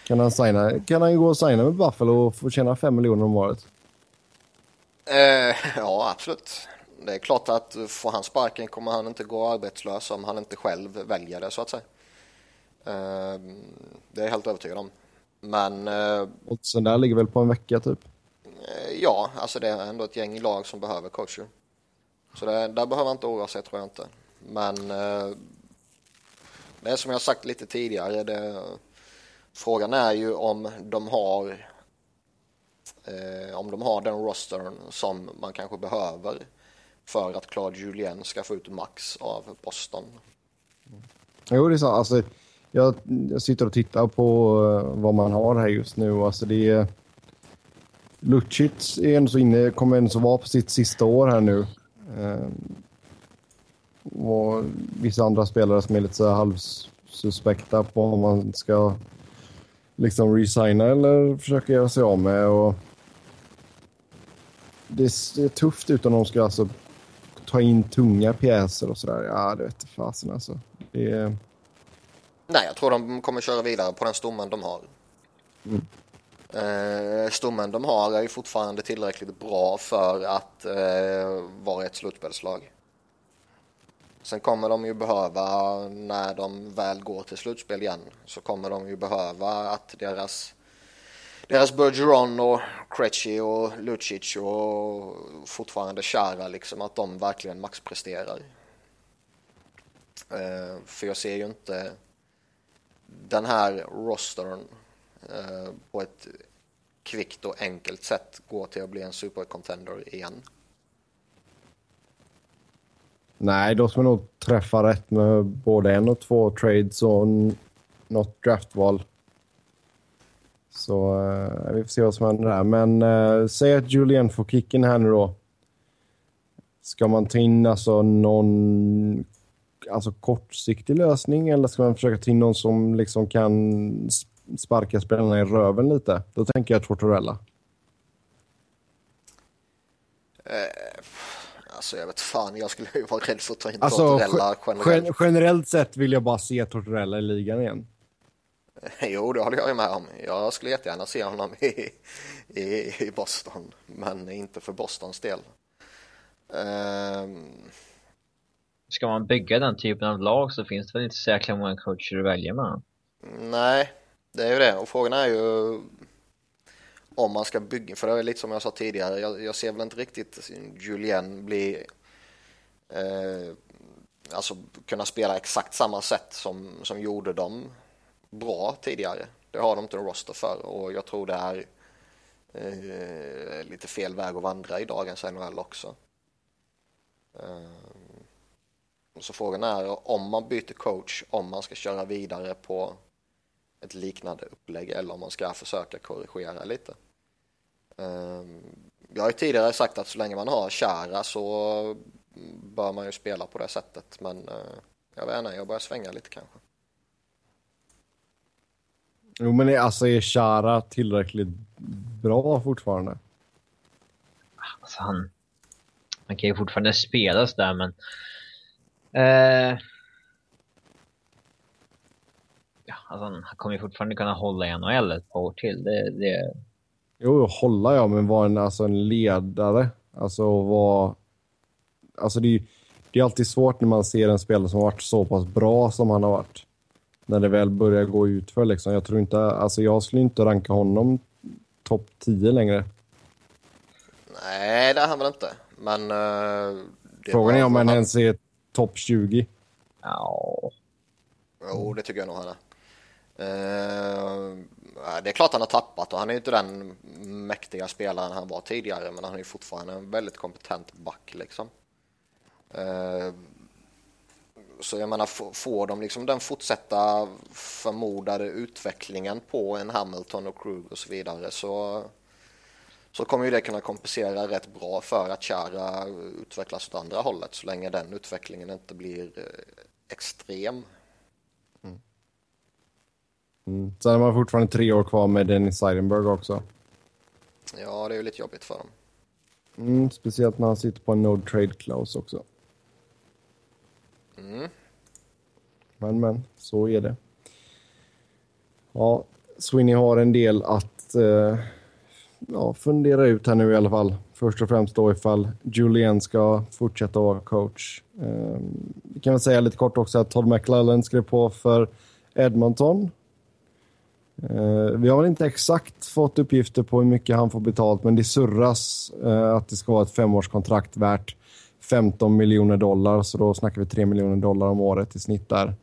Kan han, signa, kan han gå och signa med Buffalo och få tjäna fem miljoner om året? Eh, ja, absolut. Det är klart att får han sparken kommer han inte gå arbetslös om han inte själv väljer det så att säga. Eh, det är jag helt övertygad om. Men... Eh, Oddsen där ligger väl på en vecka typ? Eh, ja, alltså det är ändå ett gäng lag som behöver coacher. Så det, där behöver han inte oroa sig tror jag inte. Men eh, det är som jag sagt lite tidigare. Det, frågan är ju om de har Eh, om de har den rostern som man kanske behöver för att Claude Julien ska få ut max av Boston. Mm. Jo, det är så. Alltså, jag, jag sitter och tittar på uh, vad man har här just nu. Alltså, det är... Lucic är ändå så inne, kommer ändå så vara på sitt sista år här nu. Uh, och vissa andra spelare som är lite så halvsuspekta på om man ska liksom resigna eller försöka göra sig av med. Och det är tufft utan de ska alltså ta in tunga pjäser och sådär. Ja, det vet fasen alltså. Är... Nej, jag tror de kommer köra vidare på den stommen de har. Mm. Eh, stommen de har är ju fortfarande tillräckligt bra för att eh, vara ett slutspelslag. Sen kommer de ju behöva, när de väl går till slutspel igen, så kommer de ju behöva att deras deras Bergeron och Krejci och Lucic och fortfarande Chara liksom att de verkligen maxpresterar. Uh, för jag ser ju inte den här rostern uh, på ett kvickt och enkelt sätt gå till att bli en supercontender igen. Nej, då ska man nog träffa rätt med både en och två trades och något draftval. Så eh, vi får se vad som händer där. Men eh, säg att Julian får kicken här nu då. Ska man ta in alltså någon alltså kortsiktig lösning eller ska man försöka ta in någon som liksom kan sparka spelarna i röven lite? Då tänker jag Tortorella. Eh, alltså jag vet fan, jag skulle ju vara rädd för att ta in alltså, Tortorella generellt. Generellt sett vill jag bara se Tortorella i ligan igen. Jo, det håller jag med om. Jag skulle jättegärna se honom i, i, i Boston, men inte för Bostons del. Um... Ska man bygga den typen av lag så finns det väl inte så jäkla många coacher att välja med. Nej, det är ju det. Och frågan är ju om man ska bygga, för det är lite som jag sa tidigare, jag, jag ser väl inte riktigt Julien bli eh, alltså kunna spela exakt samma sätt som, som gjorde dem bra tidigare. Det har de inte en roster för och jag tror det är eh, lite fel väg att vandra i dagens NHL också. Eh, så frågan är om man byter coach, om man ska köra vidare på ett liknande upplägg eller om man ska försöka korrigera lite. Eh, jag har ju tidigare sagt att så länge man har Chara så bör man ju spela på det sättet men eh, jag vet inte, jag börjar svänga lite kanske. Jo, men är, alltså är Chara tillräckligt bra fortfarande? Alltså han, han kan ju fortfarande spela där men... Eh, ja, alltså han, kommer ju fortfarande kunna hålla i NHL ett par år till. Det, det... Jo, hålla ja, men vara en, alltså en ledare. Alltså vara... Alltså det är, det är alltid svårt när man ser en spelare som har varit så pass bra som han har varit när det väl börjar gå ut för liksom. Jag tror inte, alltså jag skulle inte ranka honom topp 10 längre. Nej, det är han väl inte. Men... Uh, Frågan är om han ens är topp 20. Ja. Jo, det tycker jag nog han är. Eh, det är klart han har tappat och han är ju inte den mäktiga spelaren han var tidigare men han är ju fortfarande en väldigt kompetent back liksom. Eh, så jag menar, får de liksom den fortsätta förmodade utvecklingen på en Hamilton och Krug och så vidare så, så kommer ju det kunna kompensera rätt bra för att Chara utvecklas åt andra hållet så länge den utvecklingen inte blir eh, extrem. Mm. Sen har man fortfarande tre år kvar med Dennis Seidenberg också. Ja, det är ju lite jobbigt för dem. Mm, speciellt när han sitter på en no trade clause också. Mm. Men, men, så är det. Ja, Sweeney har en del att eh, ja, fundera ut här nu i alla fall. Först och främst då ifall Julian ska fortsätta vara coach. Eh, vi kan väl säga lite kort också att Todd McLellan skrev på för Edmonton. Eh, vi har väl inte exakt fått uppgifter på hur mycket han får betalt, men det surras eh, att det ska vara ett femårskontrakt värt 15 miljoner dollar, så då snackar vi 3 miljoner dollar om året i snitt där.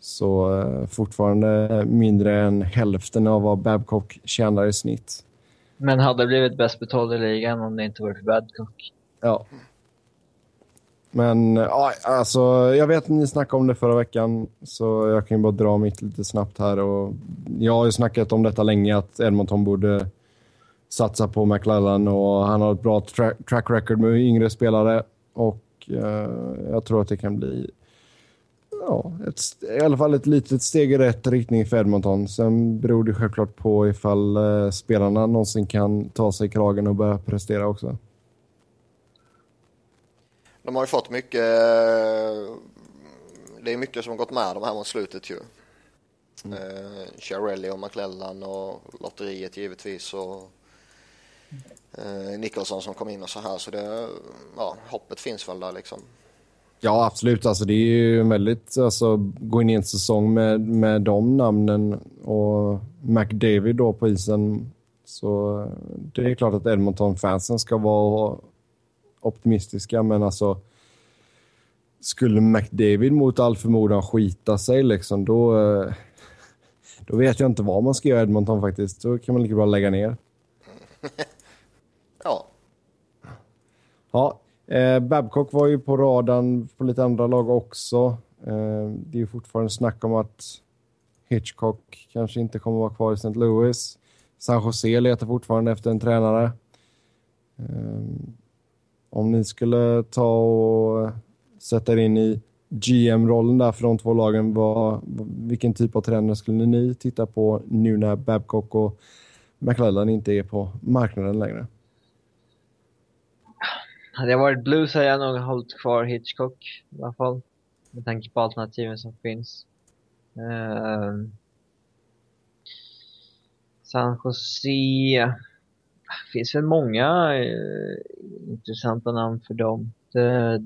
Så eh, fortfarande mindre än hälften av vad Babcock tjänar i snitt. Men hade blivit bäst betald i ligan om det inte varit för Babcock. Ja. Men ja, alltså, jag vet att ni snackade om det förra veckan, så jag kan ju bara dra mitt lite snabbt här. Och jag har ju snackat om detta länge, att Edmonton borde satsa på McLellan och han har ett bra tra track record med yngre spelare. Och eh, jag tror att det kan bli ja, ett, i alla fall ett litet steg i rätt riktning för Edmonton. Sen beror det självklart på ifall eh, spelarna någonsin kan ta sig i kragen och börja prestera också. De har ju fått mycket, eh, det är mycket som har gått med de här mot slutet ju. Mm. Eh, Chiarelli och McLellan och lotteriet givetvis och eh, Nicholson som kom in och så här så det, ja, hoppet finns väl där liksom. Ja, absolut. Alltså, det är ju väldigt... Alltså, gå in i en säsong med, med de namnen och McDavid då på isen. Så det är klart att Edmonton-fansen ska vara optimistiska, men alltså skulle McDavid mot all förmodan skita sig liksom, då, då vet jag inte vad man ska göra i Edmonton faktiskt. Då kan man lika bra lägga ner. ja. Ja, eh, Babcock var ju på radarn på lite andra lag också. Eh, det är ju fortfarande snack om att Hitchcock kanske inte kommer vara kvar i St. Louis. San Jose letar fortfarande efter en tränare. Eh, om ni skulle ta och sätta er in i GM-rollen där för de två lagen, vad, vilken typ av tränare skulle ni titta på nu när Babcock och McLellan inte är på marknaden längre? Hade jag varit Blues hade jag nog hållit kvar Hitchcock i alla fall. Med tanke på alternativen som finns. Uh, San Jose. Det finns väl många uh, intressanta namn för dem. Det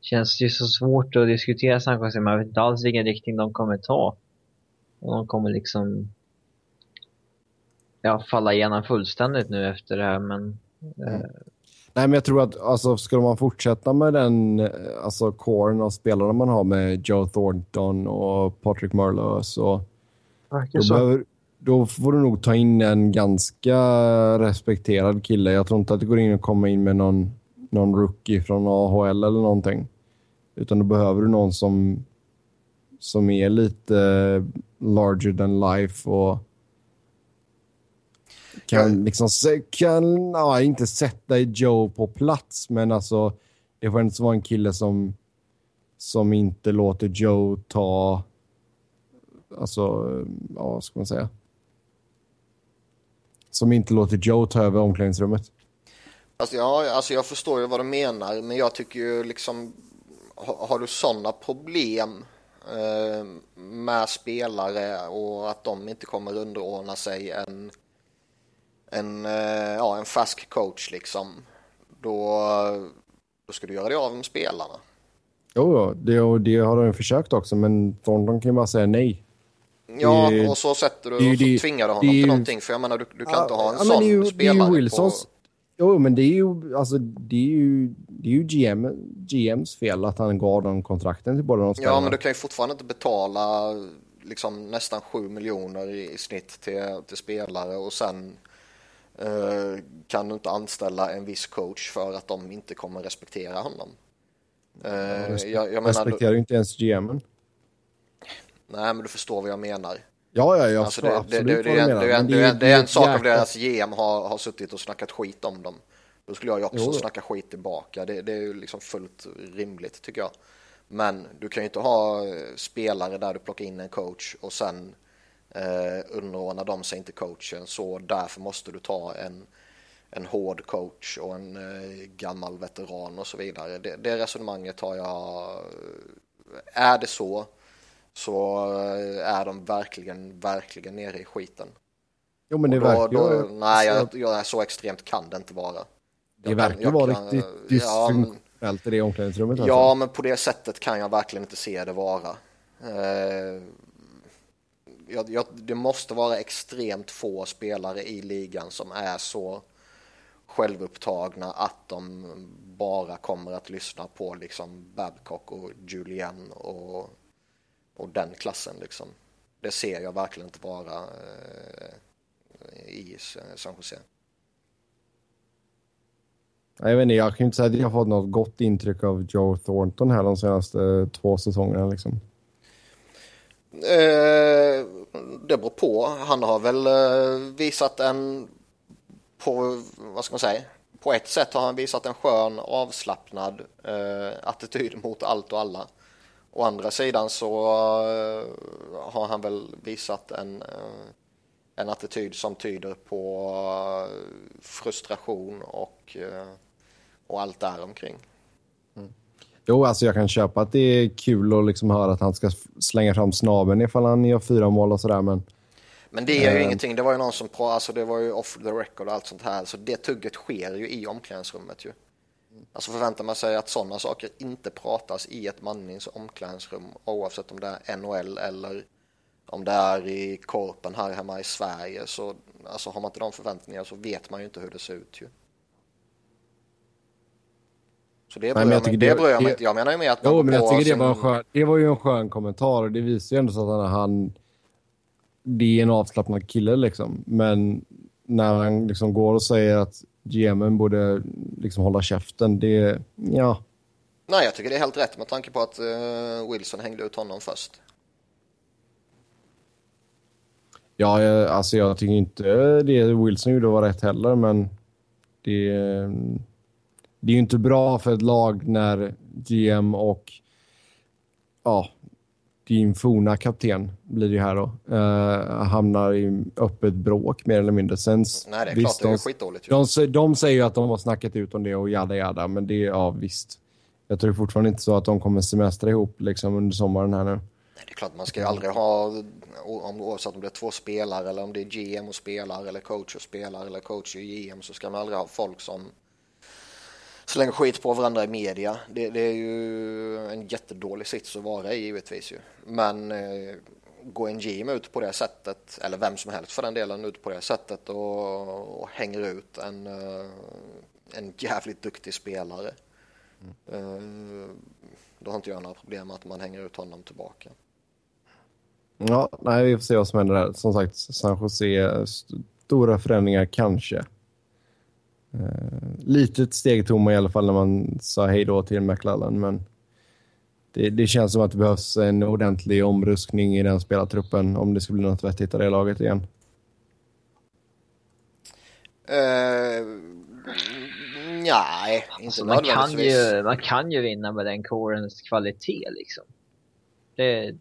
känns ju så svårt att diskutera San Jose. Man vet inte alls vilken riktning de kommer ta. Och de kommer liksom ja, falla igenom fullständigt nu efter det här. Men mm. Nej, men jag tror att alltså, skulle man fortsätta med den alltså, coren av spelarna man har med Joe Thornton och Patrick Marleau så, då, så. Behöver, då får du nog ta in en ganska respekterad kille. Jag tror inte att det går in att komma in med någon, någon rookie från AHL eller någonting. Utan då behöver du någon som, som är lite larger than life och kan liksom, kan, ja, inte sätta Joe på plats, men alltså det får inte vara en kille som, som inte låter Joe ta, alltså, ja, vad ska man säga? Som inte låter Joe ta över omklädningsrummet. Alltså, ja, alltså jag förstår ju vad du menar, men jag tycker ju liksom, har, du sådana problem eh, med spelare och att de inte kommer underordna sig en en, eh, ja, en färsk coach liksom, då, då ska du göra dig av med spelarna. Jo, det, det har de försökt också, men Thornton kan ju bara säga nej. Ja, det, och så sätter du det, och så det, tvingar du honom till någonting. För jag menar, du, du kan ja, inte ha en ja, sån ju, spelare Wilsons, på... Jo, men det är ju, alltså, det är ju, det är ju GM, GMs fel att han gav dem kontrakten till båda de spelarna. Ja, men du kan ju fortfarande inte betala liksom, nästan 7 miljoner i, i snitt till, till spelare och sen Eh, kan du inte anställa en viss coach för att de inte kommer respektera honom. Uh, jag, jag respekterar ju inte ens GMen. Nej, men du förstår vad jag menar. Ja, ja, jag alltså, förstår det, absolut det, det, vad du menar. Det, är, det är en sak om deras GM har, har suttit och snackat skit om dem. Då skulle jag ju också jo. snacka skit tillbaka. Det, det är ju liksom fullt rimligt tycker jag. Men du kan ju inte ha eh, spelare där du plockar in en coach och sen eh, underordnar de sig inte coachen så därför måste du ta en, en hård coach och en eh, gammal veteran och så vidare. Det, det resonemanget har jag, är det så så eh, är de verkligen, verkligen nere i skiten. Jo men det verkar ju... Nej, jag, jag, så extremt kan det inte vara. Det verkar vara riktigt dysfunktionellt ja, i det omklädningsrummet. Alltså. Ja, men på det sättet kan jag verkligen inte se det vara. Eh, jag, jag, det måste vara extremt få spelare i ligan som är så självupptagna att de bara kommer att lyssna på liksom Babcock och Julian och, och den klassen liksom. Det ser jag verkligen inte vara eh, i San Jose. Jag vet inte, jag kan inte säga att jag har fått något gott intryck av Joe Thornton här de senaste två säsongerna liksom. Eh, det beror på. Han har väl eh, visat en, på, vad ska man säga, på ett sätt har han visat en skön avslappnad eh, attityd mot allt och alla. Å andra sidan så eh, har han väl visat en, eh, en attityd som tyder på eh, frustration och, och allt däromkring. Jo, alltså jag kan köpa att det är kul att liksom höra att han ska slänga fram snaben ifall han gör fyra mål och sådär, men... Men det är ju äh... ingenting. Det var ju någon som pratade, alltså det var ju off the record och allt sånt här. Så det tugget sker ju i omklädningsrummet ju. Alltså förväntar man sig att sådana saker inte pratas i ett mannings omklädningsrum oavsett om det är NHL eller om det är i korpen här hemma i Sverige så alltså har man inte de förväntningarna så vet man ju inte hur det ser ut ju. Så det bryr jag, mig, det, bryr jag mig inte. Jag menar ju med att Jo, men jag tycker sin... det var, skön, det var ju en skön kommentar och det visar ju ändå så att han... Det är en avslappnad kille liksom. Men när han liksom går och säger att GMen borde liksom hålla käften, det... Ja. Nej, jag tycker det är helt rätt med tanke på att uh, Wilson hängde ut honom först. Ja, jag, alltså jag tycker inte det Wilson gjorde var rätt heller, men det, det är ju inte bra för ett lag när GM och ja, din forna kapten blir det här då, uh, hamnar i öppet bråk mer eller mindre. Sen, Nej, det är visst, klart det är skitdåligt. De, de, de säger ju att de har snackat ut om det och jada jada, men det är ja visst. Jag tror fortfarande inte så att de kommer semestra ihop liksom under sommaren här nu. Nej, det är klart man ska ju aldrig ha, om, oavsett om det är två spelare eller om det är GM och spelare eller coach och spelare eller coach och GM så ska man aldrig ha folk som slänger skit på varandra i media. Det, det, är ju en jättedålig sits att vara i givetvis ju. Men eh, går en GM ut på det sättet, eller vem som helst för den delen ut på det sättet och, och hänger ut en, eh, en jävligt duktig spelare. Mm. Eh, då har inte jag några problem med att man hänger ut honom tillbaka. Ja, nej, vi får se vad som händer där. Som sagt, San Jose, stora förändringar kanske. Uh, litet steg tomma i alla fall när man sa hej då till McLellan, men det, det, känns som att det behövs en ordentlig omruskning i den spelartruppen om det ska bli något vettigt i det laget igen. Uh, nej, alltså, man kan, ju, man kan ju vinna med den kårens kvalitet liksom. Det,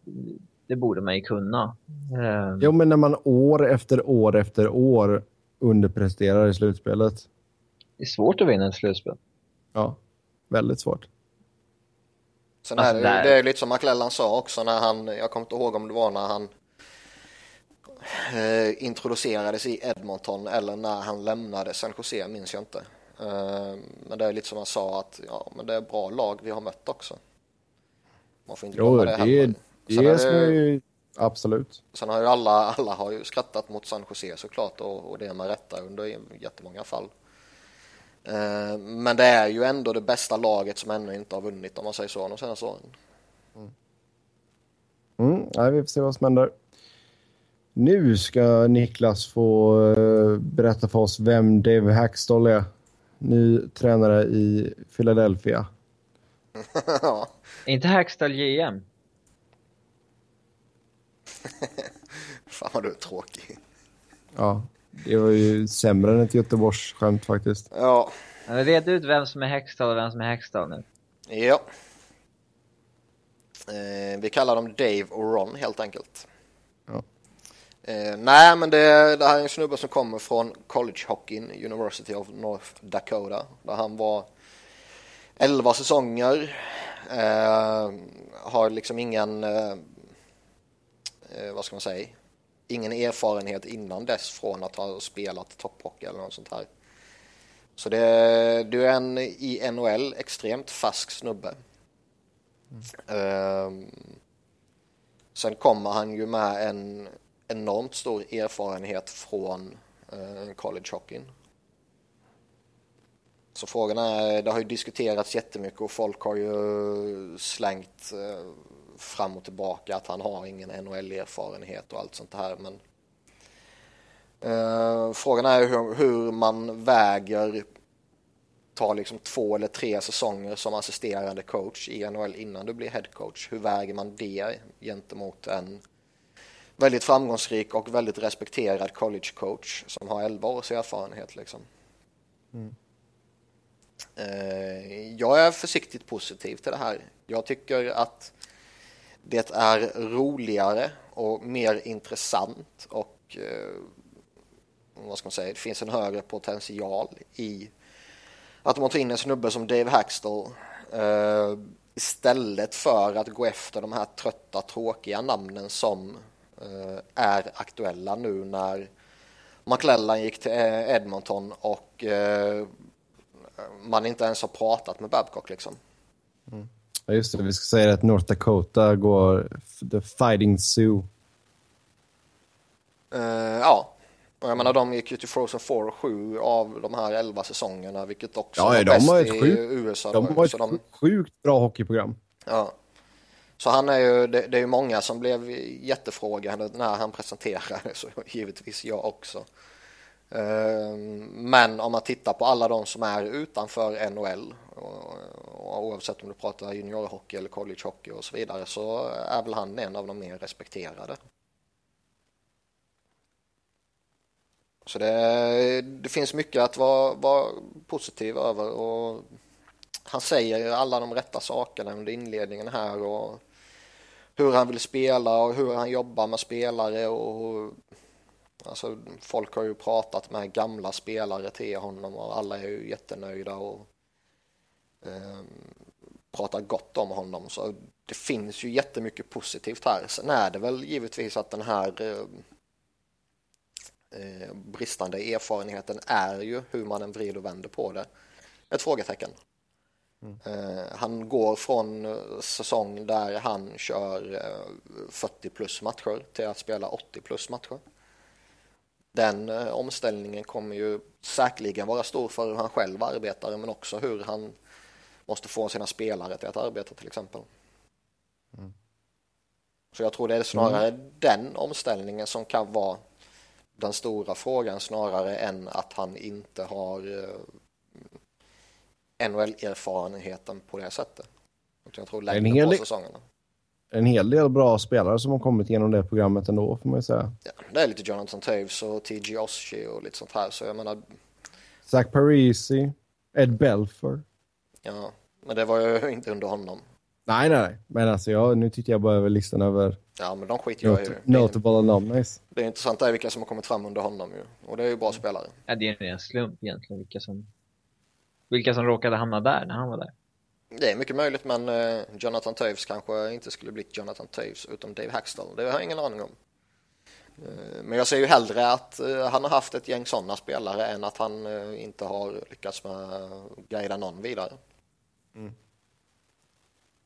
det borde man ju kunna. Uh, jo, men när man år efter år efter år underpresterar i slutspelet. Det är svårt att vinna ett slutspel. Ja, väldigt svårt. Sen är det, det är lite som McLellan sa också när han, jag kommer inte ihåg om det var när han eh, introducerades i Edmonton eller när han lämnade San Jose, minns jag inte. Eh, men det är lite som han sa att ja, men det är bra lag vi har mött också. Man får inte jo, det, det, det ska ju absolut. Sen har ju alla, alla har ju skrattat mot San Jose såklart och, och det med rätta under jättemånga fall. Eh, men det är ju ändå det bästa laget som ännu inte har vunnit om man säger så de senaste åren. Mm. Mm, nej, vi får se vad som händer. Nu ska Niklas få uh, berätta för oss vem Dave Hackstall är. Ny tränare i Philadelphia. ja. Är inte Hackstall GM? Fan vad du är tråkig. Ja, det var ju sämre än ett Göteborgsskämt faktiskt. Ja. Red ut vem som är Hextall och vem som är Hextall nu. Ja. Eh, vi kallar dem Dave och Ron helt enkelt. Ja. Eh, nej, men det, det, här är en snubbe som kommer från College Hockey University of North Dakota. Där han var 11 säsonger. Eh, har liksom ingen, eh, eh, vad ska man säga, ingen erfarenhet innan dess från att ha spelat topphockey eller något sånt här. Så det, du är en i NHL extremt färsk snubbe. Mm. Um, sen kommer han ju med en enormt stor erfarenhet från uh, college hockeyn. Så frågan är, det har ju diskuterats jättemycket och folk har ju slängt uh, fram och tillbaka att han har ingen NHL-erfarenhet och allt sånt här. Men uh, frågan är hur, hur, man väger ta liksom två eller tre säsonger som assisterande coach i NHL innan du blir headcoach. Hur väger man det gentemot en väldigt framgångsrik och väldigt respekterad college coach som har 11 års erfarenhet liksom. Mm. Uh, jag är försiktigt positiv till det här. Jag tycker att det är roligare och mer intressant och eh, vad ska man säga, det finns en högre potential i att man tar in en snubbe som Dave Hackstall eh, istället för att gå efter de här trötta, tråkiga namnen som eh, är aktuella nu när McLellan gick till Edmonton och man inte ens har pratat med Babcock liksom. Mm. Ja, just det. Vi ska säga att North Dakota går The Fighting Zoo. Uh, ja, och jag menar de gick ju till Frozen 4 och 7 av de här 11 säsongerna, vilket också ja, var de bäst har i ett sjukt, USA. De har ett de... sjukt bra hockeyprogram. Ja. Så han är ju, det, det är ju många som blev jättefrågade när han presenterade, så givetvis jag också. Ehm, men om man tittar på alla de som är utanför NHL, oavsett om du pratar juniorhockey eller collegehockey och så vidare, så är väl han en av de mer respekterade. Så det, det finns mycket att vara, vara positiv över och han säger alla de rätta sakerna under inledningen här och hur han vill spela och hur han jobbar med spelare och alltså folk har ju pratat med gamla spelare till honom och alla är ju jättenöjda och eh, pratar gott om honom så det finns ju jättemycket positivt här. Sen är det väl givetvis att den här eh, eh bristande erfarenheten är ju hur man än vrider och vänder på det. Ett frågetecken. Mm. Eh, han går från eh, säsong där han kör 40 eh, plus matcher till att spela 80 plus matcher. Den omställningen kommer ju säkerligen vara stor för hur han själv arbetar men också hur han måste få sina spelare till att arbeta till exempel. Mm. Så jag tror det är snarare mm. den omställningen som kan vara den stora frågan snarare än att han inte har NHL-erfarenheten på det sättet. Jag tror längre på säsongerna. En hel del bra spelare som har kommit genom det programmet ändå får man ju säga. Ja, det är lite Jonathan Taves och TG Oshie och lite sånt här så jag menar. Zach Parisi, Ed Belfer. Ja, men det var ju inte under honom. Nej, nej, nej. Men alltså jag, nu tittar jag bara över listan över Ja, men de skiter jag i. Notable alumnis. Det är intressant är vilka som har kommit fram under honom ju. Och det är ju bra spelare. Ja, det är en ren slump egentligen vilka som vilka som råkade hamna där när han var där. Det är mycket möjligt, men uh, Jonathan Toews kanske inte skulle blivit Jonathan Toews utom Dave Hackstall. Det har jag ingen aning om. Uh, men jag ser ju hellre att uh, han har haft ett gäng sådana spelare än att han inte har lyckats med guida någon vidare. Mm.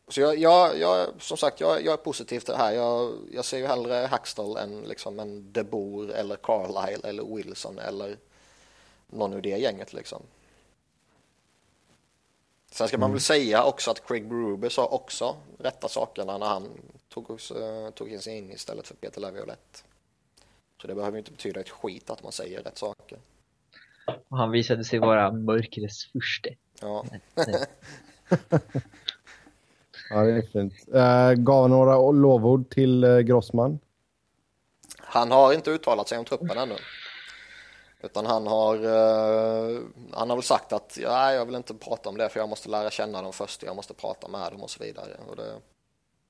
Så jag, jag, jag, som sagt, jag, jag är positiv till det här. Jag, jag ser ju hellre Hackstall än liksom en DeBoer eller Carlisle eller Wilson eller någon ur det gänget liksom. Sen ska man väl mm. säga också att Craig Berube sa också rätta sakerna när han tog, tog sig in istället för Peter Laviolette. Så det behöver inte betyda ett skit att man säger rätt saker. Och han visade sig vara mörkrets furste. Ja. ja, det är fint. Uh, gav några lovord till uh, Grossman? Han har inte uttalat sig om truppen ännu. Utan han har, uh, han har väl sagt att ja, jag vill inte prata om det för jag måste lära känna dem först, jag måste prata med dem och så vidare. Och det,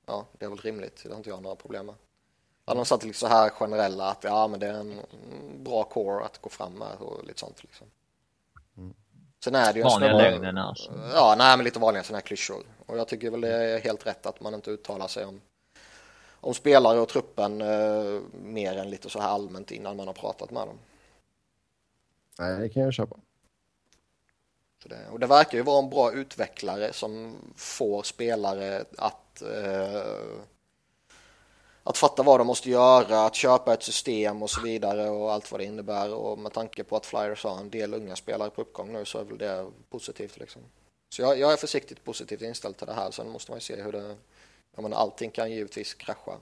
ja, det är väl rimligt, det har inte jag några problem med. Han har satt liksom så här generella att ja, men det är en bra core att gå fram med och lite sånt liksom. Mm. Sen är det ju Vanliga lögnerna alltså. Ja, nej men lite vanliga sådana här klyschor. Och jag tycker väl det är helt rätt att man inte uttalar sig om, om spelare och truppen eh, mer än lite så här allmänt innan man har pratat med dem. Nej, det kan jag köpa. Det, och det verkar ju vara en bra utvecklare som får spelare att eh, att fatta vad de måste göra, att köpa ett system och så vidare och allt vad det innebär och med tanke på att Flyers har en del unga spelare på uppgång nu så är väl det positivt liksom. Så jag, jag är försiktigt positivt inställd till det här, sen måste man ju se hur det, jag menar allting kan givetvis krascha.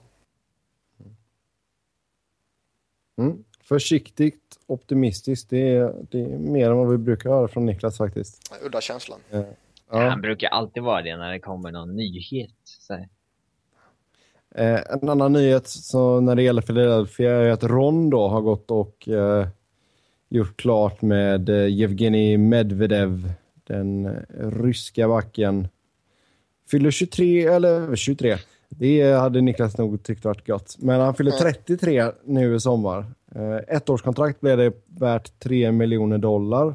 Mm försiktigt optimistiskt. Det är, det är mer än vad vi brukar höra från Niklas faktiskt. Udda känslan. Ja. Ja. Han brukar alltid vara det när det kommer någon nyhet. Eh, en annan nyhet så när det gäller Philadelphia är att Ron då har gått och eh, gjort klart med eh, Yevgeni Medvedev, den eh, ryska backen. Fyller 23, eller 23. Det hade Niklas nog tyckt varit gott. Men han fyller 33 nu i sommar. Eh, ett årskontrakt blev det värt 3 miljoner dollar.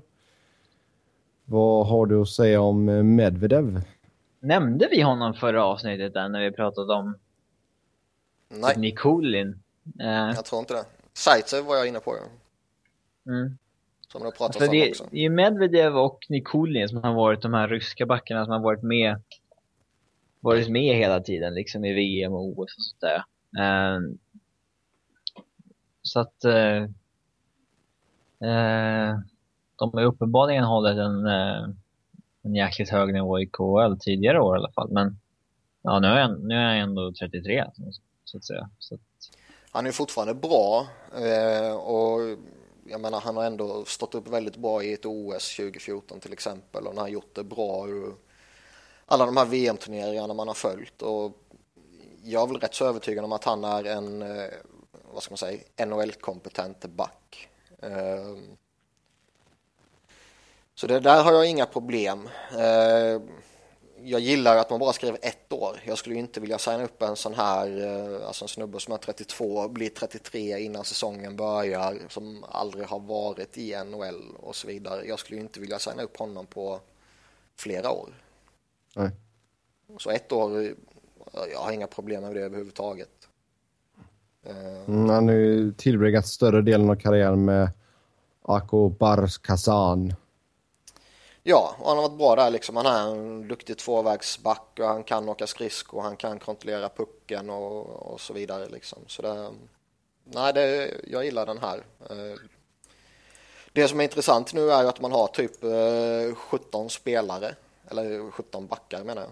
Vad har du att säga om eh, Medvedev? Nämnde vi honom förra avsnittet där när vi pratade om Nej. Nikolin? Uh, jag tror inte det. Zaitsev var jag inne på. Mm. Som det har pratats alltså, om det, också. Det är Medvedev och Nikulin som har varit de här ryska backarna som har varit med varit med hela tiden liksom i VM och OS och sånt där. Um, så att uh, uh, de har uppenbarligen hållit en, uh, en jäkligt hög nivå i KHL tidigare år i alla fall. Men ja, nu är jag, nu är jag ändå 33 så att säga. Så att... Han är fortfarande bra och jag menar han har ändå stått upp väldigt bra i ett OS 2014 till exempel och han har gjort det bra ur alla de här VM-turneringarna man har följt och jag är väl rätt så övertygad om att han är en, eh, vad ska man säga, NHL-kompetent back. Eh, så det där har jag inga problem. Eh, jag gillar att man bara skriver ett år. Jag skulle inte vilja signa upp en sån här, alltså en snubbe som är 32, blir 33 innan säsongen börjar, som aldrig har varit i NHL och så vidare. Jag skulle inte vilja signa upp honom på flera år. Nej. Så ett år, jag har inga problem med det överhuvudtaget. Mm, han har ju tillbringat större delen av karriären med Ako Bars Kazan. Ja, och han har varit bra där liksom. Han är en duktig tvåvägsback och han kan åka skridskor, han kan kontrollera pucken och, och så vidare liksom. Så det, nej, det, jag gillar den här. Det som är intressant nu är ju att man har typ 17 spelare, eller 17 backar menar jag.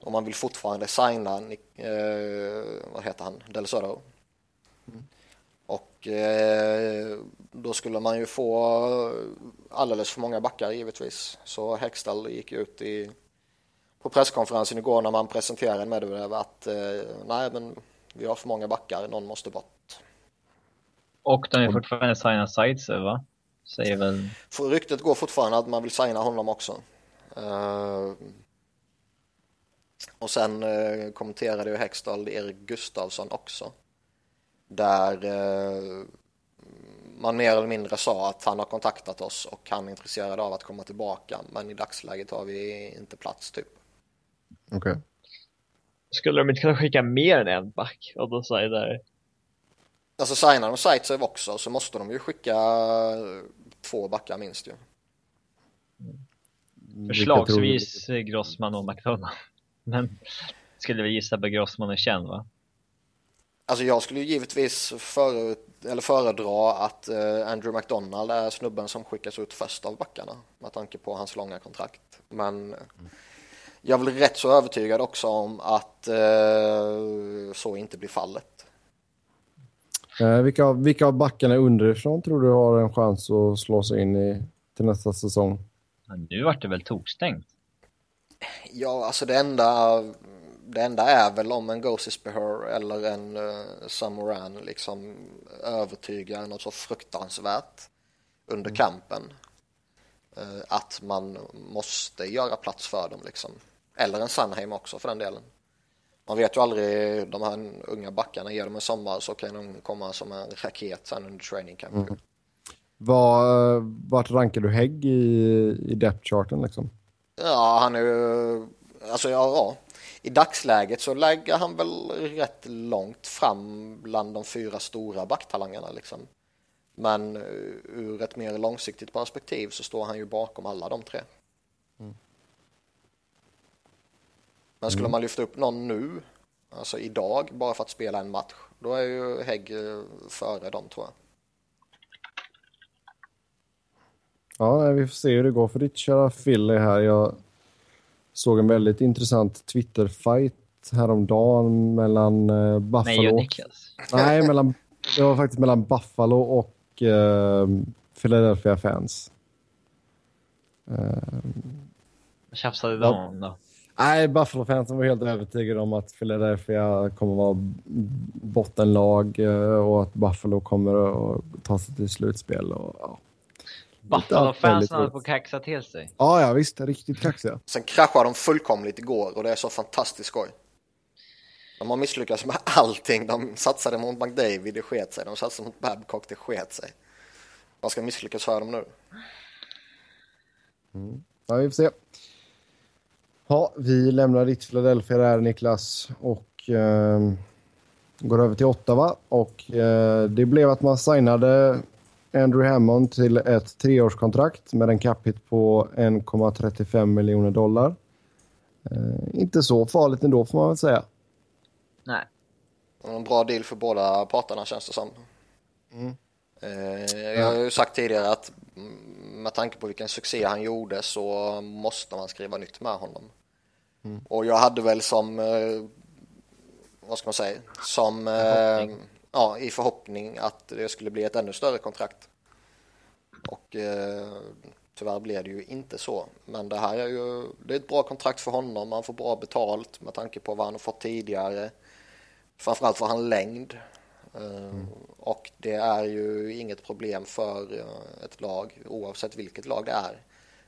Och man vill fortfarande signa, vad heter han, Del Soto. Mm. Och eh, då skulle man ju få alldeles för många backar givetvis. Så Hextall gick ut i, på presskonferensen igår när man presenterade Medvedev att eh, nej men vi har för många backar, någon måste bort. Och de är fortfarande signa Zaitsev va? Säger väl... För ryktet går fortfarande att man vill signa honom också. Uh, och sen uh, kommenterade ju Hextall Erik Gustafsson också där eh, man mer eller mindre sa att han har kontaktat oss och han är intresserad av att komma tillbaka men i dagsläget har vi inte plats typ. Okej. Okay. Skulle de inte kunna skicka mer än en back och då säger där? Alltså signar de Zaitsev också så måste de ju skicka två backar minst ju. Mm. Förslagsvis Grossman och McDonald. Men skulle vi gissa på Grossman och Chen va? Alltså jag skulle ju givetvis före, eller föredra att eh, Andrew McDonald är snubben som skickas ut först av backarna med tanke på hans långa kontrakt. Men jag är väl rätt så övertygad också om att eh, så inte blir fallet. Eh, vilka, vilka av backarna underifrån tror du har en chans att slå sig in i, till nästa säsong? Ja, nu vart det väl tokstängt? Ja, alltså det enda det enda är väl om en Ghosis Behör eller en uh, Samoran liksom övertygar något så fruktansvärt under mm. kampen. Uh, att man måste göra plats för dem liksom. Eller en Sunheim också för den delen. Man vet ju aldrig, de här unga backarna, ger dem en sommar så kan de komma som en raket sen under training camp. Mm. Var, vart rankar du Hägg i, i depth charten liksom? Ja, han är ju, alltså ja, ja i dagsläget så lägger han väl rätt långt fram bland de fyra stora backtalangerna liksom. Men eh, ur ett mer långsiktigt perspektiv så står han ju bakom alla de tre. Mm. Men skulle mm. man lyfta upp någon nu, alltså idag, bara för att spela en match, då är ju Hägg eh, före dem tror jag. Ja, vi får se hur det går för ditt kära Philly här. Jag såg en väldigt intressant Twitter-fight häromdagen mellan uh, Buffalo... Nej, Niklas. Nej, mellan, det var faktiskt mellan Buffalo och uh, Philadelphia fans. Vad tjafsade de om då? Nej, Buffalo-fansen var helt övertygade om att Philadelphia kommer att vara bottenlag och att Buffalo kommer att ta sig till slutspel. Och, ja. Buffalo-fansen hade på kaxa till sig. Ja, ja visst. Riktigt kaxiga. Sen kraschade de fullkomligt igår och det är så fantastiskt skoj. De har misslyckats med allting. De satsade mot McDavid, det sket sig. De satsade mot Babcock, det sket sig. Vad ska misslyckas för dem nu? Mm. Ja, vi får se. Ja, vi lämnar ditt Philadelphia där, Niklas, och eh, går över till Ottawa. Och eh, det blev att man signade Andrew Hammond till ett treårskontrakt med en cap hit på 1,35 miljoner dollar. Eh, inte så farligt ändå får man väl säga. Nej. En bra deal för båda parterna känns det som. Mm. Eh, jag har ju sagt tidigare att med tanke på vilken succé han gjorde så måste man skriva nytt med honom. Mm. Och jag hade väl som, eh, vad ska man säga, som, eh, ja, i förhoppning att det skulle bli ett ännu större kontrakt. Och eh, tyvärr blev det ju inte så. Men det här är ju, det är ett bra kontrakt för honom, han får bra betalt med tanke på vad han har fått tidigare. Framförallt får han längd. Mm. Och det är ju inget problem för ett lag, oavsett vilket lag det är,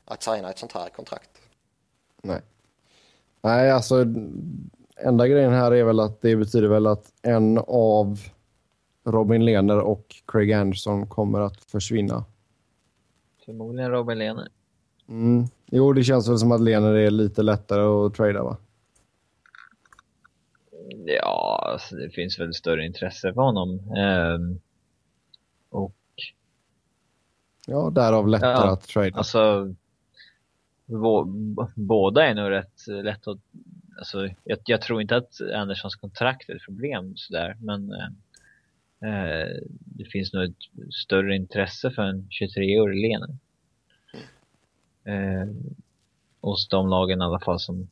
att signa ett sånt här kontrakt. Nej. Nej, alltså enda grejen här är väl att det betyder väl att en av Robin Lehner och Craig Anderson kommer att försvinna. Förmodligen Robin Lehner. Mm. Jo, det känns väl som att Lehner är lite lättare att trada va? Ja, alltså det finns väl större intresse för honom. Um, och... Ja, därav lättare ja, att trada. Alltså, båda är nog rätt lätt att... Alltså, jag, jag, tror inte att Anderssons kontrakt är ett problem sådär, men eh, det finns nog ett större intresse för en 23-årig Lena. Eh, hos de lagen i alla fall som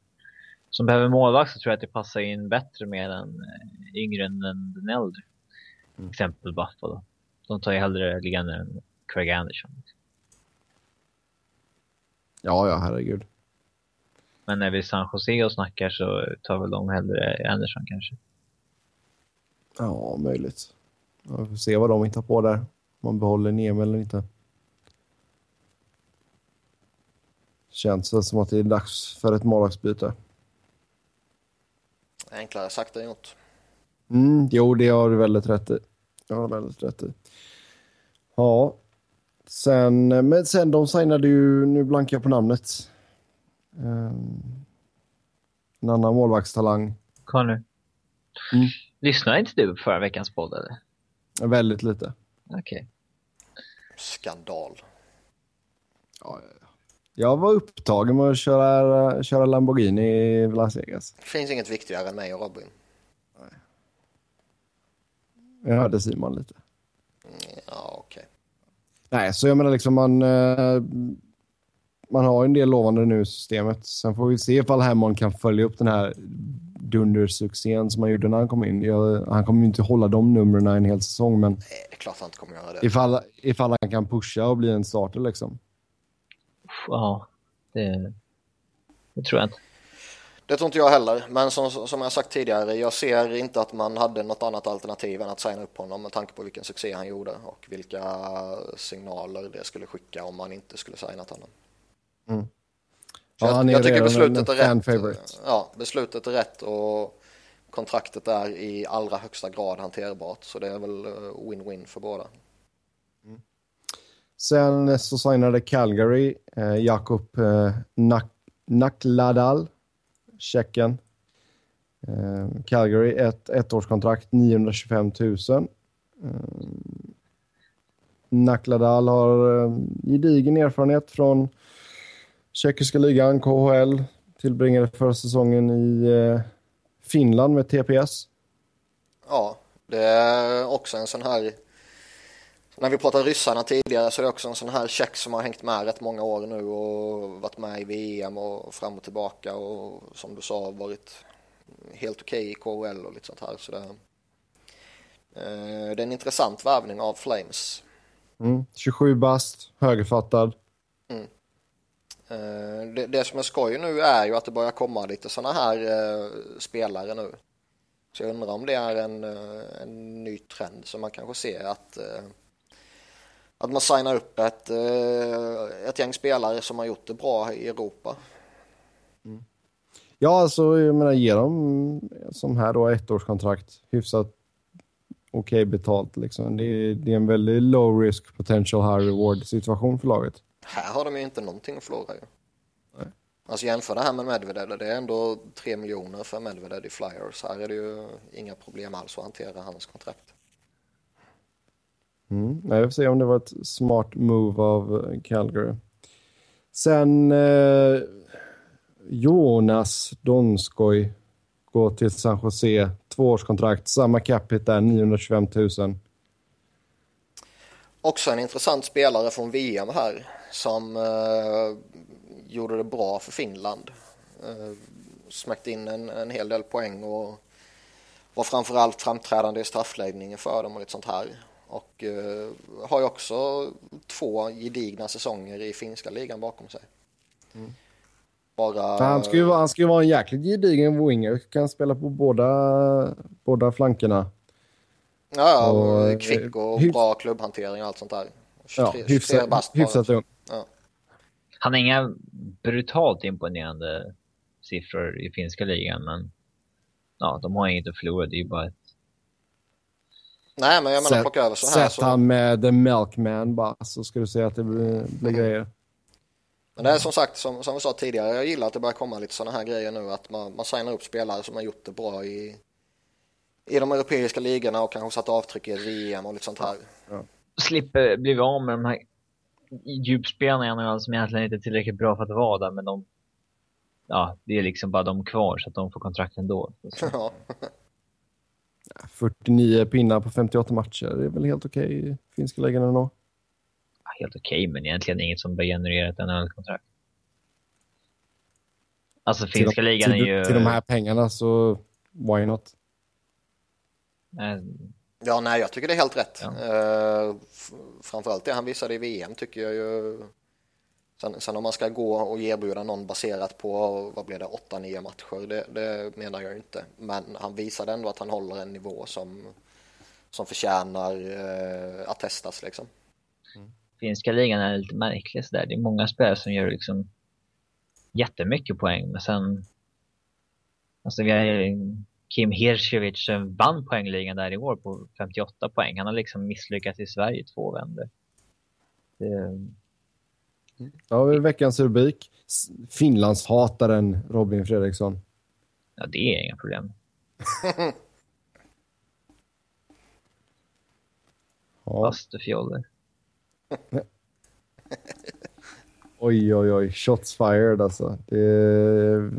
som behöver målvakt så tror jag att det passar in bättre med en eh, yngre än den äldre. Mm. Exempel Buffalo. De tar ju hellre liggande än Craig Anderson. Ja, ja, herregud. Men när vi är San Jose och snackar så tar väl de hellre Anderson kanske. Ja, möjligt. Vi får se vad de hittar på där. Man behåller Niem eller inte. Känns det som att det är dags för ett målvaktsbyte. Enklare sagt än gjort. Mm, jo, det har du väldigt rätt i. Det har väldigt rätt i. Ja, sen, men sen de signade ju, nu blankar jag på namnet. Um, en annan målvaktstalang. Conny. Mm. Lyssnade inte du på förra veckans podd eller? Väldigt lite. Okej. Okay. Skandal. Ja, ja, jag var upptagen med att köra, köra Lamborghini i Las Vegas. Det finns inget viktigare än mig och Robin. Nej. Jag hörde Simon lite. Ja, okej. Okay. Nej, så jag menar liksom man... Eh, man har en del lovande nu i systemet. Sen får vi se ifall Hammond kan följa upp den här dundersuccén som han gjorde när han kom in. Jag, han kommer ju inte hålla de numren en hel säsong, men... Nej, det är klart han inte kommer göra det. Ifall, ifall han kan pusha och bli en starter liksom ja, det, det tror jag inte. Det tror inte jag heller, men som, som jag sagt tidigare, jag ser inte att man hade något annat alternativ än att signa upp honom med tanke på vilken succé han gjorde och vilka signaler det skulle skicka om man inte skulle signat honom. Mm. Ja, jag, jag tycker beslutet är rätt. Favorite. Ja, beslutet är rätt och kontraktet är i allra högsta grad hanterbart, så det är väl eh, win-win för båda. Sen så signade Calgary eh, Jakob eh, Nak Nakladal, Tjeckien. Eh, Calgary, ett ettårskontrakt, 925 000. Eh, Nakladal har eh, gedigen erfarenhet från tjeckiska ligan, KHL. Tillbringade förra säsongen i eh, Finland med TPS. Ja, det är också en sån här när vi pratade ryssarna tidigare så är det också en sån här check som har hängt med rätt många år nu och varit med i VM och fram och tillbaka och som du sa varit helt okej okay i KHL och lite sånt här. Så det, eh, det är en intressant värvning av Flames. Mm, 27 bast, högerfattad. Mm. Eh, det, det, som är skoj nu är ju att det börjar komma lite såna här eh, spelare nu. Så jag undrar om det är en, en ny trend som man kanske ser att att man signar upp ett, eh, ett gäng spelare som har gjort det bra i Europa. Mm. Ja, alltså jag menar ge dem som här då ettårskontrakt hyfsat okej okay betalt liksom. Det är, det är en väldigt low risk potential high reward situation för laget. Här har de ju inte någonting att förlora ju. Nej. Alltså jämför det här med Medvedev, det är ändå 3 miljoner för Medvedev i Flyers. Här är det ju inga problem alls att hantera hans kontrakt. Mm. Jag får se om det var ett smart move av eh, Calgary. Sen eh, Jonas Donskoj går till San Jose. Tvåårskontrakt, samma capita där, 925 000. Också en intressant spelare från VM här som eh, gjorde det bra för Finland. Eh, smäckte in en, en hel del poäng och var framförallt framträdande i straffläggningen för dem och lite sånt här. Och eh, har ju också två gedigna säsonger i finska ligan bakom sig. Mm. Bara... Han ska, ju vara, han ska ju vara en jäkligt gedigen winger. Kan spela på båda, båda flankerna. Ja, och, kvick och hyfs... bra klubbhantering och allt sånt där. 23, ja, hyfsat, hyfsat ung. Ja. Han har inga brutalt imponerande siffror i finska ligan, men ja, de har inget att förlora. Det är ju bara ett... Nej, men jag menar plocka över så här. Sätt han med The Milkman bara, så ska du se att det blir, blir grejer. Men det är som sagt, som, som vi sa tidigare, jag gillar att det börjar komma lite sådana här grejer nu. Att man, man signar upp spelare som har gjort det bra i, i de europeiska ligorna och kanske satt avtryck i VM och lite sånt här. Ja. Slipper bli av med de här djupspelarna som egentligen inte är tillräckligt bra för att vara där, men de ja, det är liksom bara de kvar så att de får kontrakt ändå. Ja. 49 pinnar på 58 matcher, det är väl helt okej okay, finska ligan ändå? Ja, helt okej, okay, men egentligen inget som bör generera ett NHL-kontrakt. Alltså finska de, ligan till, är ju... Till de här pengarna så, why not? Nej. Ja, nej, jag tycker det är helt rätt. Ja. Uh, framförallt det han visade i VM tycker jag ju Sen, sen, om man ska gå och erbjuda någon baserat på, vad blir det, 8-9 matcher, det, det, menar jag inte. Men han visade ändå att han håller en nivå som, som förtjänar eh, att testas liksom. Mm. Finska ligan är lite märklig sådär. Det är många spelare som gör liksom jättemycket poäng, men sen... Alltså vi har Kim Hirschevich vann poängligan där i år på 58 poäng. Han har liksom misslyckats i Sverige två vändor. Det, Ja, veckans rubrik. Finlands hataren Robin Fredriksson. Ja, det är inga problem. ja. Bastufjoller. oj, oj, oj. Shots fired alltså. Det...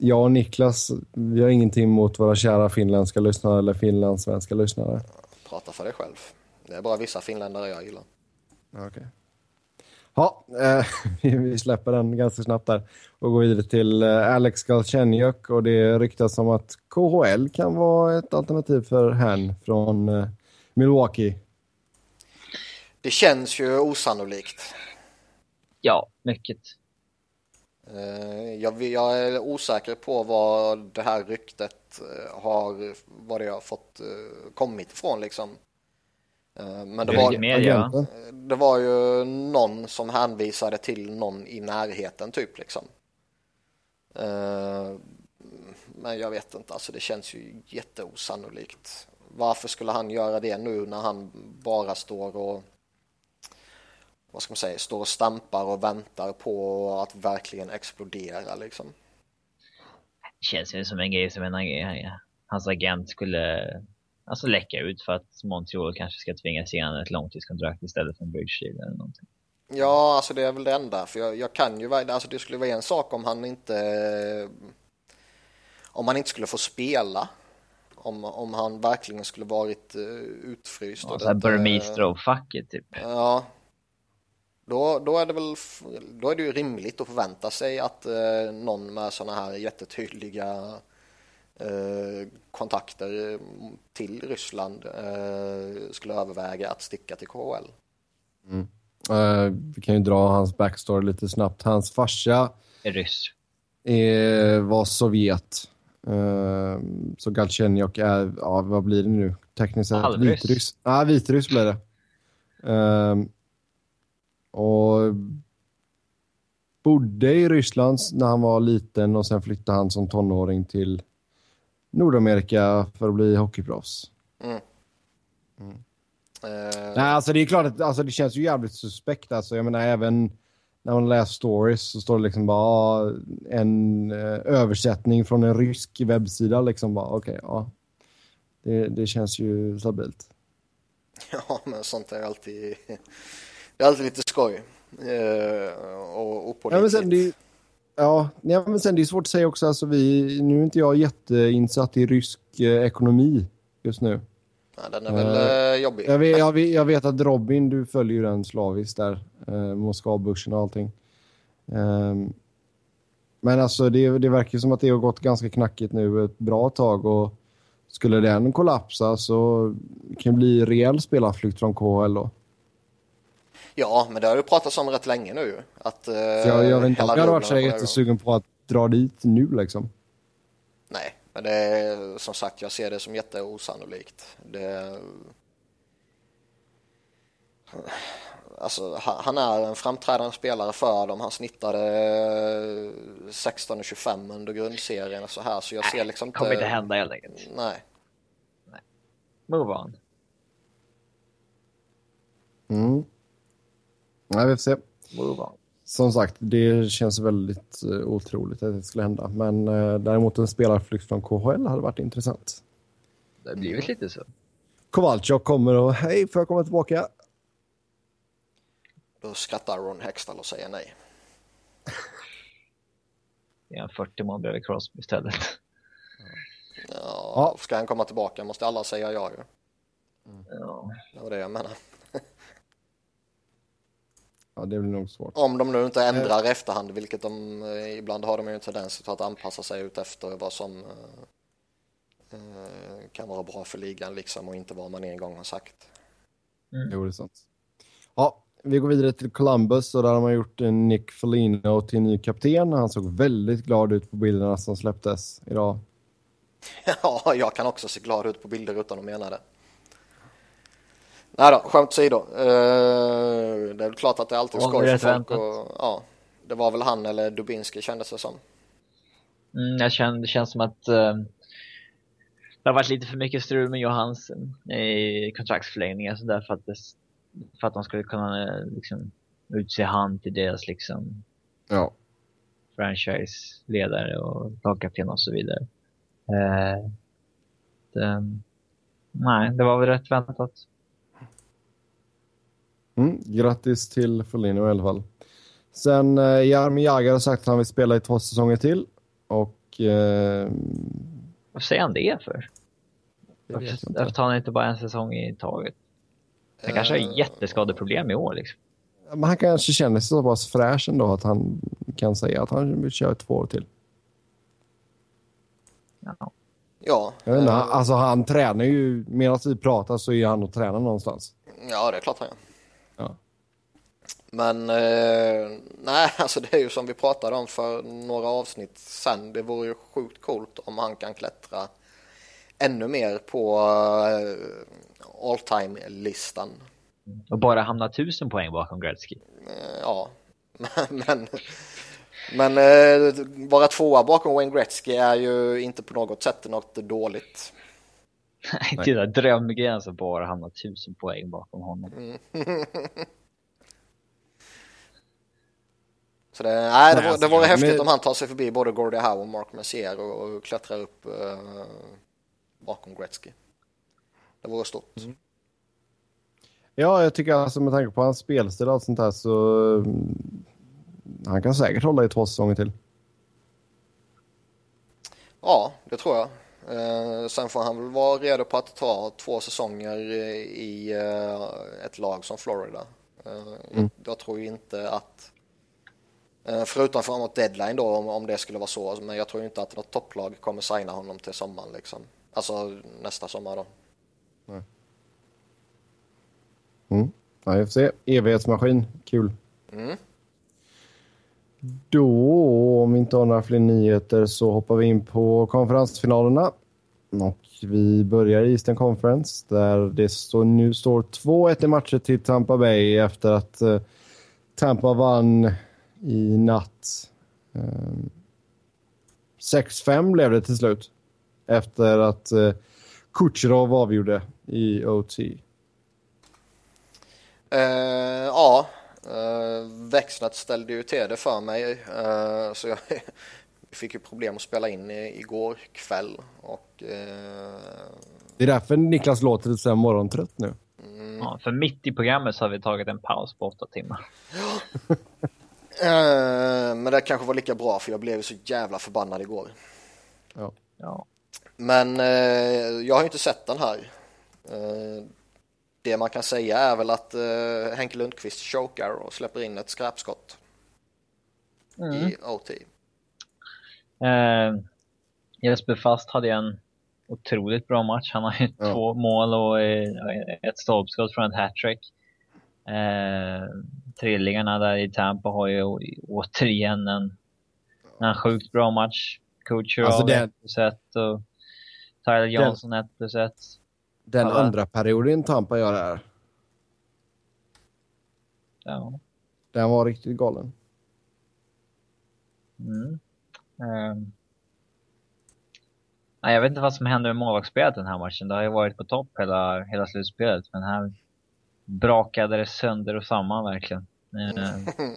Jag och Niklas, vi har ingenting emot våra kära finländska lyssnare eller finlandssvenska lyssnare. Prata för dig själv. Det är bara vissa finländare jag gillar. Okej. Okay. Ja, eh, vi släpper den ganska snabbt där och går vidare till eh, Alex Galchenyuk och det ryktas om att KHL kan vara ett alternativ för han från eh, Milwaukee. Det känns ju osannolikt. Ja, mycket. Eh, jag, jag, är osäker på vad det här ryktet eh, har, vad det har fått kommit ifrån liksom. Eh, men det var, media. det var ju någon som hänvisade till någon i närheten typ liksom. Eh, men jag vet inte, alltså det känns ju jätteosannolikt. Varför skulle han göra det nu när han bara står och vad ska man säga, står och stampar och väntar på att verkligen explodera liksom. Det känns ju som en grej som en, hans agent skulle alltså läcka ut för att Montreal kanske ska tvingas igenom ett långtidskontrakt istället för en bridge deal eller någonting. Ja, alltså det är väl det enda. För jag, jag kan ju, alltså det skulle vara en sak om han inte, om han inte skulle få spela. Om, om han verkligen skulle varit uh, utfryst. Ja, såhär Burmistro-facket typ. Ja. Då, då är det väl, då är det ju rimligt att förvänta sig att uh, någon med sådana här jättetydliga Eh, kontakter till Ryssland eh, skulle överväga att sticka till KHL. Mm. Uh, vi kan ju dra hans backstory lite snabbt. Hans farsa är ryss. Är, var Sovjet. Uh, så Galchenyak är, ja vad blir det nu? Tekniskt sett vitryss. Ja, ah, vitryss blir det. Uh, och bodde i Ryssland när han var liten och sen flyttade han som tonåring till Nordamerika för att bli hockeyproffs. Mm. Mm. Uh... Nej, alltså det är klart att alltså, det känns ju jävligt suspekt. Alltså, jag menar även när man läser stories så står det liksom bara en uh, översättning från en rysk webbsida. Liksom bara okej, okay, ja. Det, det känns ju stabilt. Ja, men sånt är alltid, det är alltid lite skoj. Eh, och opålitligt. Ja, men sen det, ja, men sen det är svårt att säga också. Alltså vi, nu är inte jag jätteinsatt i rysk eh, ekonomi just nu. Ja, den är väl uh, jobbig. Jag vet, jag, vet, jag vet, att Robin, du följer ju den slaviskt där. Uh, Moskva-börsen och allting. Um, men alltså det, det verkar som att det har gått ganska knackigt nu ett bra tag och skulle den kollapsa så kan det bli rejäl spelarflykt från KHL då. Ja, men det har ju pratats om rätt länge nu. Att, uh, jag, jag vet inte om jag hade varit så jättesugen på att dra dit nu liksom. Nej, men det är som sagt, jag ser det som jätteosannolikt. Det... Alltså, han är en framträdande spelare för dem. Han snittade 16,25 under grundserien och så här. Så jag ser liksom inte... kommer inte hända helt enkelt. Nej. Nej. Move on. Mm. Nej, vi får se. Som sagt, det känns väldigt uh, otroligt att det skulle hända. Men uh, däremot en spelarflykt från KHL hade varit intressant. Det har blivit lite så. Kowalczyk kommer och hej, får jag komma tillbaka? Då skrattar Ron Hextall och säger nej. Det är en 40 man bredvid Crosby istället. Ja, ja, ska han komma tillbaka måste alla säga ja ju. Mm. Ja. Det var det jag menade. Ja, det blir nog svårt. Om de nu inte ändrar eh. efterhand, vilket de eh, ibland har de ju en tendens till att anpassa sig ut efter vad som eh, eh, kan vara bra för ligan liksom och inte vad man en gång har sagt. Mm. Jo, det är sant. Ja, vi går vidare till Columbus och där har man gjort Nick Foligno till ny kapten. Han såg väldigt glad ut på bilderna som släpptes idag. Ja, jag kan också se glad ut på bilder utan att mena det. Nej då, skämt åsido. Uh, det är klart att det är alltid skoj för folk. Och, ja, det var väl han eller Dubinski kändes det som. Mm, jag känner, det känns som att uh, det har varit lite för mycket strul med Johansen i kontraktsförlängningen så därför att, det, för att de skulle kunna liksom, utse han till deras liksom ja. franchise-ledare och lagkapten och så vidare. Uh, det, nej, det var väl rätt väntat. Mm, grattis till Foligno i alla fall. Sen eh, Jarmi Jagr har sagt att han vill spela i två säsonger till. Och... Eh, Vad säger han det för? Varför tar han inte bara en säsong i taget? Han kanske har uh, jätteskadeproblem i år liksom. Men han kanske känner sig så pass fräsch ändå att han kan säga att han vill köra två år till. Ja. Ja. Jag vet inte, uh, alltså han tränar ju, medan vi pratar så är han och tränar någonstans. Ja, det är klart han gör. Men eh, nej, alltså det är ju som vi pratade om för några avsnitt sen. Det vore ju sjukt coolt om han kan klättra ännu mer på eh, all time-listan. Och bara hamna tusen poäng bakom Gretzky. Eh, ja, men, men eh, vara tvåa bakom Wayne Gretzky är ju inte på något sätt något dåligt. Nej, det är drömgränsen bara hamna tusen poäng bakom honom. Mm. Så det, nej, det, var, det vore häftigt men... om han tar sig förbi både Gordie Howe och Mark Messier och, och klättrar upp uh, bakom Gretzky. Det vore stort. Mm. Ja, jag tycker alltså med tanke på hans spelstil och allt sånt här så um, han kan säkert hålla i två säsonger till. Ja, det tror jag. Eh, sen får han väl vara redo på att ta två säsonger i eh, ett lag som Florida. Eh, mm. Jag tror inte att Eh, förutom framåt deadline då om, om det skulle vara så. Men jag tror inte att något topplag kommer signa honom till sommaren liksom. Alltså nästa sommar då. Nej. Mm. Ja, vi får se. Evighetsmaskin. Kul. Mm. Då, om vi inte har några fler nyheter, så hoppar vi in på konferensfinalerna. Och vi börjar i Eastern Conference där det står, nu står 2-1 i matcher till Tampa Bay efter att uh, Tampa vann i natt. Eh, 6-5 blev det till slut. Efter att eh, Kucherov avgjorde i OT. Uh, ja, uh, växlat ställde ju till det för mig. Uh, så jag fick ju problem att spela in i, igår kväll. Och, uh... Det är därför Niklas låter lite morgontrött nu. Mm. Ja, för mitt i programmet så har vi tagit en paus på åtta timmar. uh, men det kanske var lika bra för jag blev så jävla förbannad igår. Ja. ja. Men uh, jag har inte sett den här. Uh, det man kan säga är väl att Henke Lundqvist chokar och släpper in ett skräpskott mm. i OT. Jesper Fast hade en otroligt bra match. Han har ju ja. två mål och ett stolpskott från ett hattrick. Eh, trillingarna där i Tampa har ju återigen en, en sjukt bra match. Coacher alltså av 1 plus 1 och Tyler Johnson 1 plus 1. Den Alla. andra perioden Tampa gör här. Ja. Den var riktigt galen. Mm. Um. Nej, jag vet inte vad som händer med målvaktsspelet den här matchen. Det har ju varit på topp hela, hela slutspelet. Men här brakade det sönder och samman verkligen. Eh,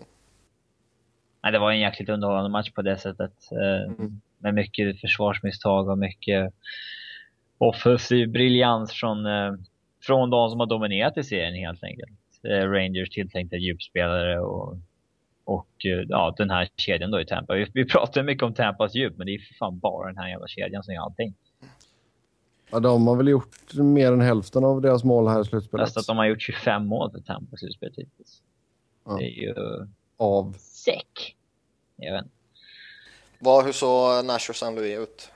nej, det var en jäkligt underhållande match på det sättet. Eh, mm. Med mycket försvarsmisstag och mycket offensiv briljans från, eh, från de som har dominerat i serien helt enkelt. Rangers tilltänkta djupspelare och och ja, den här kedjan då i Tampa. Vi, vi pratar mycket om Tampas djup, men det är för fan bara den här jävla kedjan som gör allting. Ja, de har väl gjort mer än hälften av deras mål här i slutspelet. Fast att de har gjort 25 mål för Tampa i slutspelet hittills. Ja. Det är ju... Av? Säck. Jag vet Vad, Hur såg Nash och San Louis ut?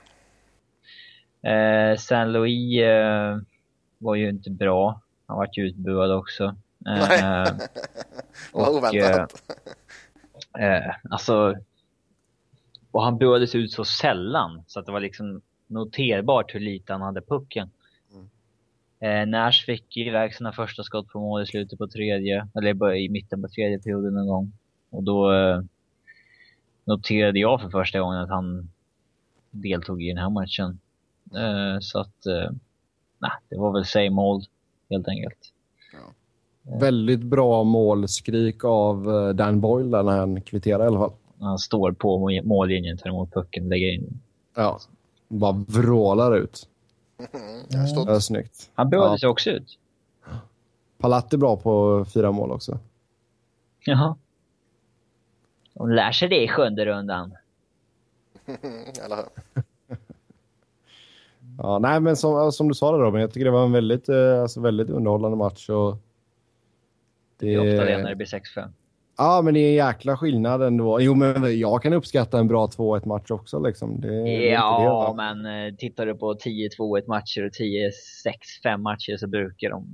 Eh, San Louis eh, var ju inte bra. Han var ju utbuad också. Eh, Nej, vad oväntat. Eh, alltså, och han buades ut så sällan så att det var liksom noterbart hur lite han hade pucken. Mm. Eh, Nash fick iväg sina första skott på mål i slutet på tredje, eller i mitten på tredje perioden någon gång. Och då eh, noterade jag för första gången att han deltog i den här matchen. Eh, så att, eh, nej, det var väl same old helt enkelt. Väldigt bra målskrik av eh, Dan Boyle när han kvitterar i alla fall. Han står på mållinjen, tar emot pucken, lägger in. Ja, bara vrålar ut. Mm, det är snyggt. Han började ja. också ut. Palat är bra på fyra mål också. Jaha. De lär sig det i sjunde rundan. Eller hur? ja, nej, men som, som du sa det Robin, jag tycker det var en väldigt, eh, alltså, väldigt underhållande match. Och det är ofta det när det blir 6-5. Ja, men det är en jäkla skillnad ändå. Jo, men jag kan uppskatta en bra 2-1 match också. Liksom. Det, ja, det, men eh, tittar du på 10-2-1 matcher och 10-6-5 matcher så brukar de,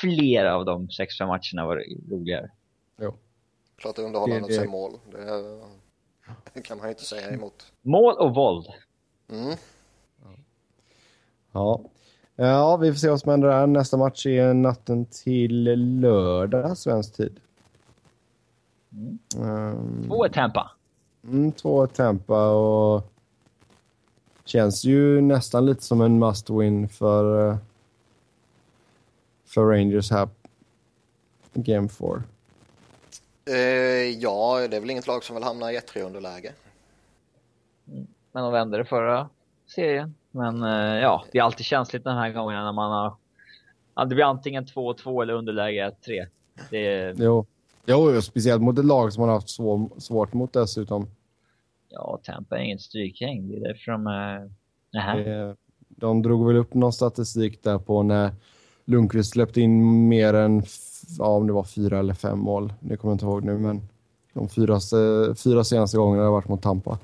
flera av de 6-5 matcherna vara roligare. Jo. Klart underhållande att se mål. Det, det, kan man ju inte säga emot. Mål och våld. Mm. Ja. Ja, vi får se vad som händer där. Nästa match är natten till lördag, svensk tid. Mm. Två Tampa. Mm, två Tampa och känns ju nästan lite som en must win för, eh, för Rangers här. Game 4. Uh, ja, det är väl inget lag som vill hamna i ett underläge. Men de vände det förra serien. Men eh, ja, det är alltid känsligt den här gången när man har... Det blir antingen 2-2 eller underläge 1-3. Det... Jo. Jo, speciellt mot ett lag som man har haft svår, svårt mot dessutom. Ja, Tampa är inget strykgäng. Det är därför de är... Nähä. De drog väl upp någon statistik där på när Lundqvist släppte in mer än, ja, om det var fyra eller fem mål. Det kommer jag inte ihåg nu, men de fyra, fyra senaste gångerna har varit mot Tampa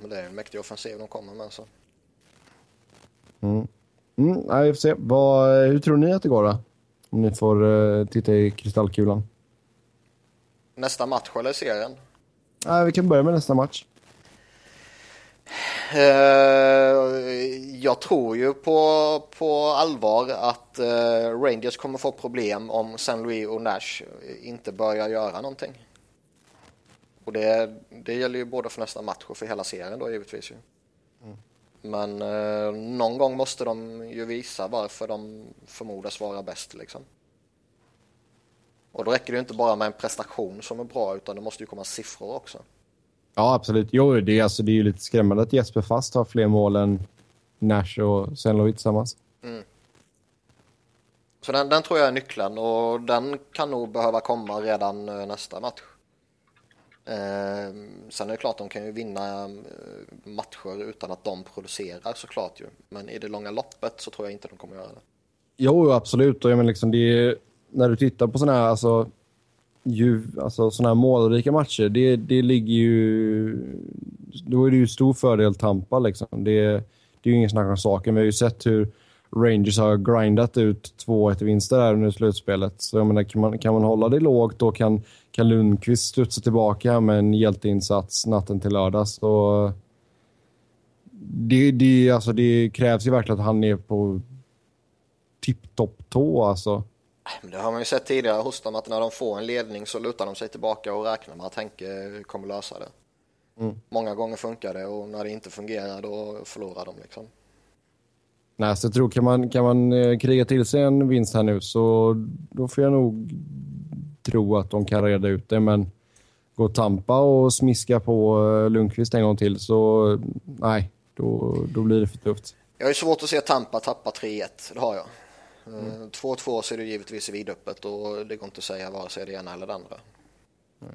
men det är en mäktig offensiv de kommer med så. Mm. Mm, ja, vi får se. Vad, hur tror ni att det går då? Om ni får uh, titta i kristallkulan. Nästa match eller serien? Ja, vi kan börja med nästa match. Uh, jag tror ju på, på allvar att uh, Rangers kommer få problem om San Louis och Nash inte börjar göra någonting. Och det, det gäller ju både för nästa match och för hela serien då givetvis ju. Men eh, någon gång måste de ju visa varför de förmodas vara bäst liksom. Och då räcker det ju inte bara med en prestation som är bra utan det måste ju komma siffror också. Ja, absolut. Jo, det är, alltså, det är ju lite skrämmande att Jesper Fast har fler mål än Nash och. Louis tillsammans. Mm. Så den, den tror jag är nyckeln och den kan nog behöva komma redan eh, nästa match. Eh, sen är det klart att de kan ju vinna eh, matcher utan att de producerar såklart ju. Men i det långa loppet så tror jag inte de kommer göra det. Jo, absolut. Och jag menar liksom, det är, när du tittar på sådana här, alltså, ju, alltså, såna här målrika matcher, det, det ligger ju... Då är det ju stor fördel Tampa. Liksom. Det, det är ju ingen snack om saken. Vi har ju sett hur Rangers har grindat ut 2-1 vinster där under slutspelet. Så jag menar, kan man, kan man hålla det lågt då kan, kan Lundqvist studsa tillbaka med en hjälteinsats natten till lördag. Så det, det, alltså det krävs ju verkligen att han är på tipptopp-tå alltså. Det har man ju sett tidigare hos dem att när de får en ledning så lutar de sig tillbaka och räknar med att Henke kommer lösa det. Mm. Många gånger funkar det och när det inte fungerar då förlorar de liksom. Nej, så jag tror kan man, kan man eh, kriga till sig en vinst här nu så då får jag nog tro att de kan reda ut det. Men gå Tampa och smiska på eh, Lundqvist en gång till så nej, då, då blir det för tufft. Jag har svårt att se Tampa tappa 3-1, det har jag. 2-2 mm. så är det givetvis vidöppet och det går inte att säga vare sig det ena eller det andra. Nej.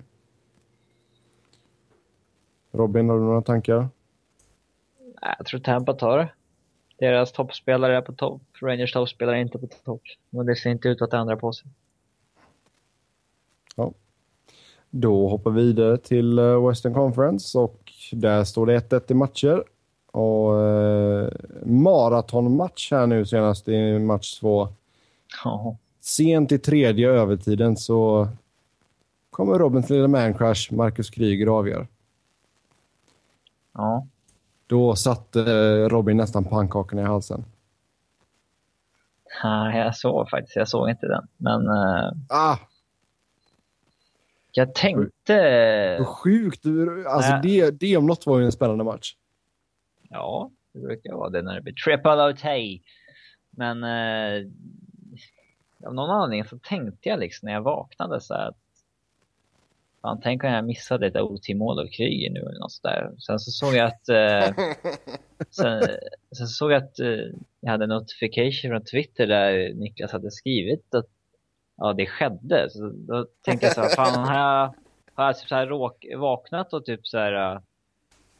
Robin, har du några tankar? Jag tror Tampa tar det. Deras toppspelare är på topp, Rangers toppspelare är inte på topp. Men det ser inte ut att ändra på sig. Ja. Då hoppar vi vidare till eh, Western Conference och där står det 1-1 i matcher. Och eh, maratonmatch här nu senast i match två. Ja. Sent i tredje övertiden så kommer Robins lilla mancrush Marcus Kryger avgör. Ja. Då satte eh, Robin nästan pannkakorna i halsen. Nej, jag såg faktiskt. Jag såg inte den. Men... Uh, ah! Jag tänkte... Sjukt! Alltså äh. det, det om något var ju en spännande match. Ja, det brukar vara det när det blir triple OT. Men uh, av någon anledning så tänkte jag liksom när jag vaknade så här att Fan, tänk om jag missade ett OT-mål av Kryger nu eller något sådär. Sen så såg jag att... Eh, sen, sen såg jag att eh, jag hade en notification från Twitter där Niklas hade skrivit att ja, det skedde. Så då tänkte jag så här, fan har jag, har jag typ så här råk, vaknat och typ så här,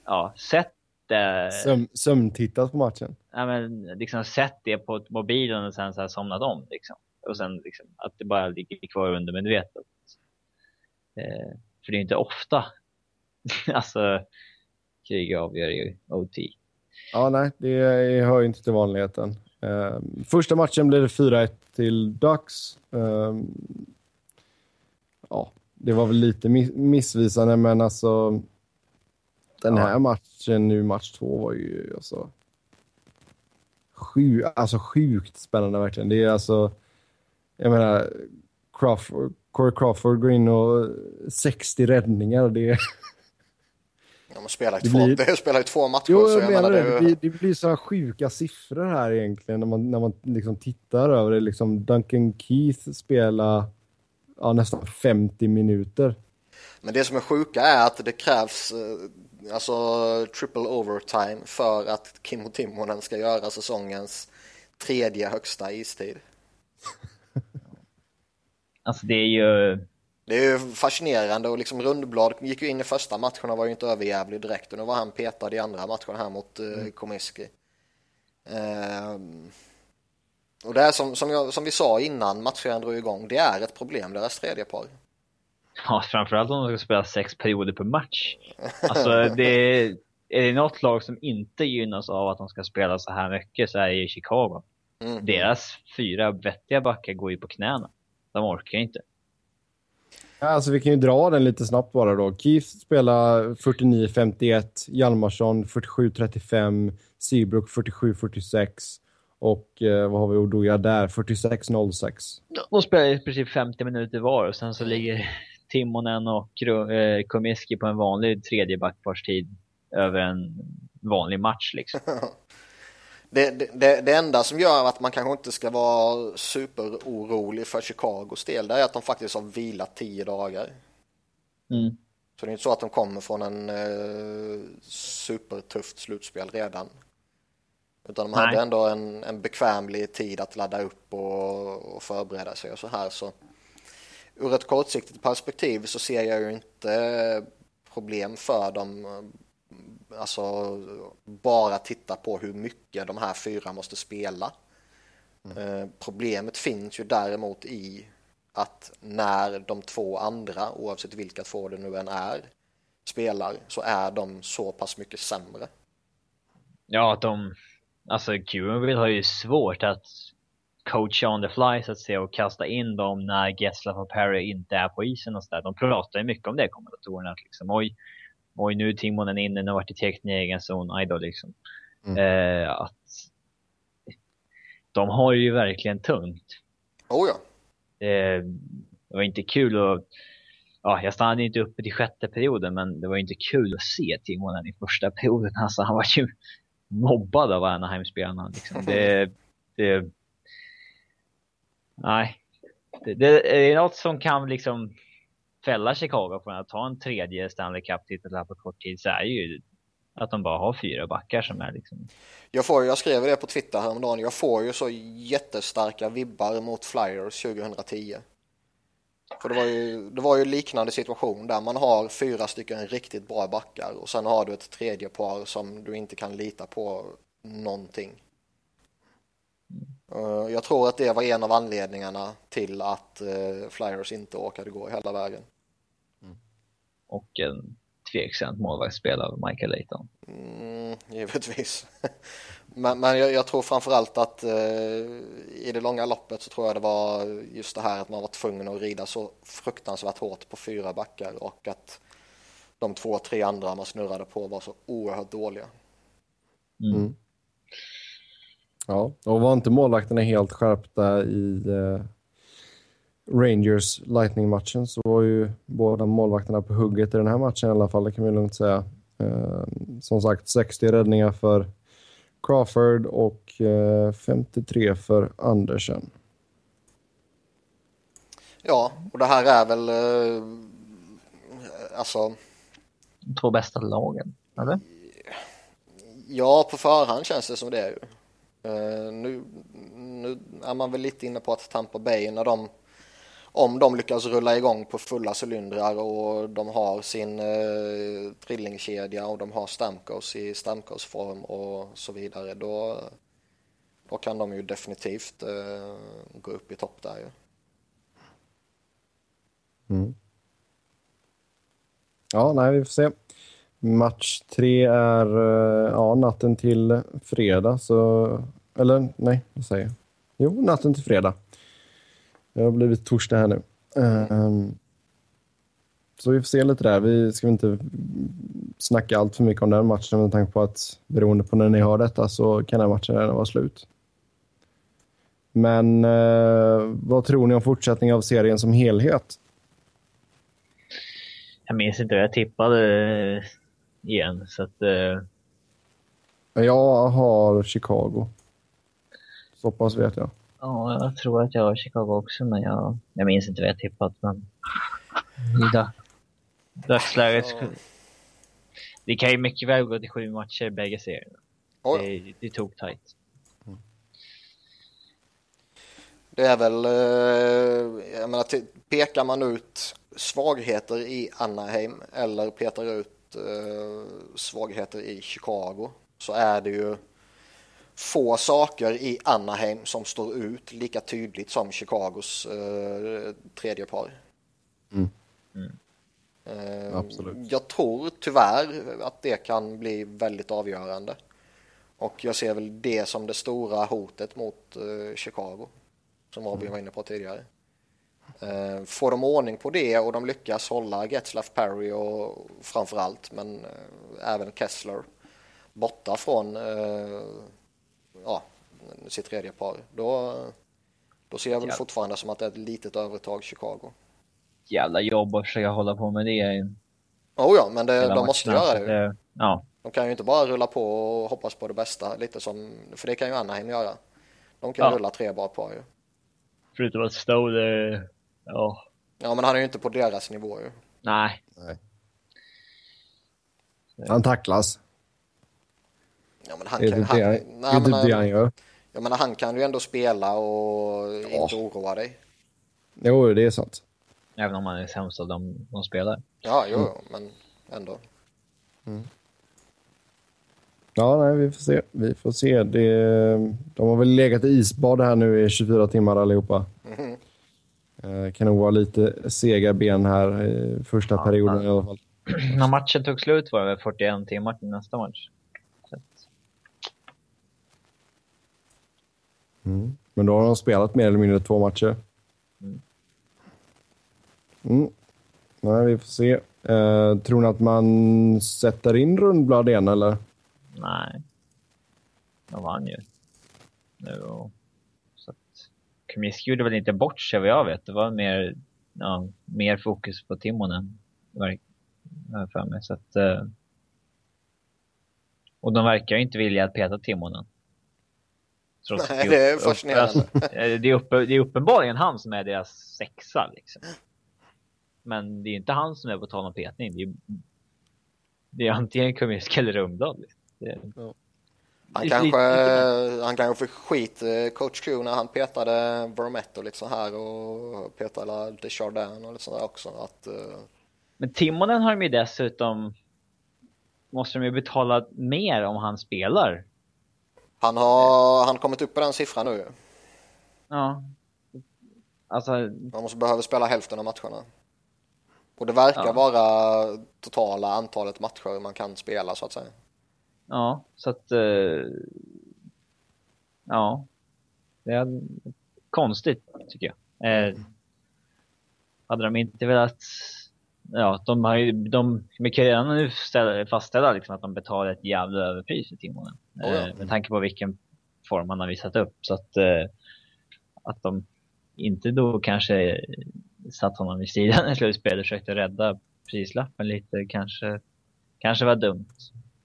ja, sett det. Söm, sömntittat på matchen? Ja, men liksom sett det på mobilen och sen så här somnat om liksom. Och sen liksom att det bara ligger kvar under medvetet. Eh, för det är inte ofta. alltså, krig avgör ju OT. Ja, nej, det hör ju inte till vanligheten. Uh, första matchen blev det 4-1 till Ducks. Uh, ja, det var väl lite missvisande, men alltså den här ja. matchen nu, match två, var ju alltså, sju, alltså sjukt spännande verkligen. Det är alltså, jag menar, Crawford, Corey Crawford går in och 60 räddningar. Det, man spelar ju två, blir... spelar ju två matcher. Jo, jag, menar det. Det, blir, det blir så sjuka siffror här egentligen när man, när man liksom tittar över det. Liksom Duncan Keith spelar ja, nästan 50 minuter. Men det som är sjuka är att det krävs eh, alltså triple overtime för att Kimmo Timonen ska göra säsongens tredje högsta istid. Alltså det är ju... Det är ju fascinerande och liksom Rundblad gick ju in i första matchen och var ju inte överjävlig direkt och nu var han petad i andra matchen här mot uh, mm. Komiski. Uh, och det är som, som, jag, som vi sa innan matchen drog igång, det är ett problem, deras tredje par. Ja, framförallt om de ska spela sex perioder per match. Alltså det är, är det något lag som inte gynnas av att de ska spela så här mycket så är det Chicago. Mm. Deras fyra vettiga backar går ju på knäna. De orkar inte. Alltså, vi kan ju dra den lite snabbt bara då. Keith spelar 49-51, Hjalmarsson 47-35, Seabrook 47-46 och eh, vad har vi Odoja där? 46-06. De spelar i princip 50 minuter var och sen så ligger Timonen och eh, Komiski på en vanlig tredje backparstid över en vanlig match liksom. Det, det, det, enda som gör att man kanske inte ska vara superorolig för Chicagos del det är att de faktiskt har vilat tio dagar. Mm. Så det är inte så att de kommer från en eh, supertufft slutspel redan. Utan de hade ändå en, en bekvämlig tid att ladda upp och, och förbereda sig och så här. Så ur ett kortsiktigt perspektiv så ser jag ju inte problem för dem. Alltså bara titta på hur mycket de här fyra måste spela. Mm. Eh, problemet finns ju däremot i att när de två andra, oavsett vilka två det nu än är, spelar så är de så pass mycket sämre. Ja, att de... Alltså, Cuban har ju svårt att coacha on the fly så att säga och kasta in dem när Getzlaff och Perry inte är på isen och sådär. De pratar ju mycket om det, kommentatorerna. Att liksom, oj, oj, nu är Timonen inne, nu vart det täckt i egen zon, aj då liksom. Mm. Eh, att de har ju verkligen tungt. Oh ja. Eh, det var inte kul att ja, jag stannade inte uppe till sjätte perioden, men det var inte kul att se Timonen i första perioden. Alltså, han var ju mobbad av Anaheim-spelarna. Liksom. Det, det, nej, det, det, är något som kan liksom fälla Chicago från att ta en tredje Stanley Cup-titel här på kort tid så är ju att de bara har fyra backar som är liksom... Jag, får, jag skrev det på Twitter häromdagen, jag får ju så jättestarka vibbar mot Flyers 2010. För det var, ju, det var ju liknande situation där man har fyra stycken riktigt bra backar och sen har du ett tredje par som du inte kan lita på någonting. Mm. Jag tror att det var en av anledningarna till att eh, Flyers inte åkade gå hela vägen. Och en tveksamt målvaktsspel av Michael Layton. Mm, givetvis. men, men jag, jag, tror framförallt att eh, i det långa loppet så tror jag det var just det här att man var tvungen att rida så fruktansvärt hårt på fyra backar och att de två, tre andra man snurrade på var så oerhört dåliga. Mm. mm. Ja, och var inte målvakterna helt skärpta i eh, Rangers Lightning-matchen så var ju båda målvakterna på hugget i den här matchen i alla fall, det kan vi lugnt säga. Eh, som sagt, 60 räddningar för Crawford och eh, 53 för Andersen. Ja, och det här är väl eh, alltså... De två bästa lagen, eller? Ja, på förhand känns det som det är ju. Nu, nu är man väl lite inne på att Tampa Bay när de om de lyckas rulla igång på fulla cylindrar och de har sin eh, trillingkedja och de har Stamkos i Stamkos-form och så vidare då, då kan de ju definitivt eh, gå upp i topp där ju. Mm. Ja, nej, vi får se. Match tre är eh, ja, natten till fredag, så... Eller nej, vad säger jag? Jo, natten till fredag. Det har blivit torsdag här nu. Um, så vi får se lite där. Vi ska inte snacka allt för mycket om den matchen med tanke på att beroende på när ni har detta så kan den matchen redan vara slut. Men uh, vad tror ni om fortsättningen av serien som helhet? Jag minns inte vad jag tippade eh, igen, så att... Uh... Jag har Chicago. Så pass vet jag. Ja, jag tror att jag har Chicago också, men jag, jag minns inte vad jag tippat. Men i dagsläget... Ja. Det kan ju mycket väl gå till sju matcher bägge serierna. Oh. Det, det tog tajt. Mm. Det är väl, eh, jag menar, pekar man ut svagheter i Anaheim eller petar ut eh, svagheter i Chicago så är det ju få saker i Anaheim som står ut lika tydligt som Chicagos eh, tredje par. Mm. Mm. Eh, Absolut. Jag tror tyvärr att det kan bli väldigt avgörande. Och jag ser väl det som det stora hotet mot eh, Chicago. Som Robin mm. var inne på tidigare. Eh, får de ordning på det och de lyckas hålla Getzlaff Perry och framförallt men eh, även Kessler borta från eh, ja, sitt tredje par. Då, då ser jag väl ja. fortfarande som att det är ett litet övertag Chicago. Jävla jobb att försöka hålla på med det. Oh ja, men det, de måste göra det. det. Ja. De kan ju inte bara rulla på och hoppas på det bästa, lite som, för det kan ju Anaheim göra. De kan ja. rulla tre bar på ju. Förutom att Stowe, ja. Ja, men han är ju inte på deras nivå ju. Nej. Nej. Han tacklas. Ja, men han kan, det han, det, nej, men, det han gör. Jag menar, han kan ju ändå spela och ja. inte oroa dig. Jo, det är sant. Även om han är sämst av de som spelar. Ja, jo, mm. men ändå. Mm. Ja, nej, vi får se. Vi får se. Det, de har väl legat i isbad här nu i 24 timmar allihopa. Mm. Eh, kan nog vara lite sega ben här i första ja, perioden i alla fall. När matchen tog slut var det väl 41 timmar till nästa match. Mm. Men då har de spelat mer eller mindre två matcher. Mm. mm. Nej, vi får se. Eh, tror ni att man sätter in Rundblad igen eller? Nej. De vann ju. Nu och... Så att... Kumiski gjorde väl inte bort sig vad jag vet. Det var mer, ja, mer fokus på Timonen. För mig. Så att, eh... Och de verkar ju inte vilja att peta Timonen. Trots Nej, det är fascinerande. det, är uppe, det är uppenbarligen han som är deras sexa liksom. Men det är inte han som är på tal om petning. Det är, det är antingen Kumisk eller Rungdahl. Liksom. Ja. Han kanske, han kanske fick skit, eh, coach Q, när han petade Vermette och lite så här och petade Desjardins och lite sådär också. Att, uh... Men Timonen har de ju dessutom, måste de ju betala mer om han spelar. Han har han kommit upp på den siffran nu. Ja. Alltså... Man måste behöva spela hälften av matcherna. Och det verkar ja. vara totala antalet matcher man kan spela så att säga. Ja, så att... Uh, ja. Det är konstigt, tycker jag. Eh, hade de inte velat... Ja, de har ju... De, redan nu fastställa liksom att de betalar ett jävla överpris för Timonen. Oh, ja. eh, med tanke på vilken form han har visat upp. Så att, eh, att de inte då kanske satt honom vid sidan i slutspelet och försökte rädda prislappen lite kanske, kanske var dumt.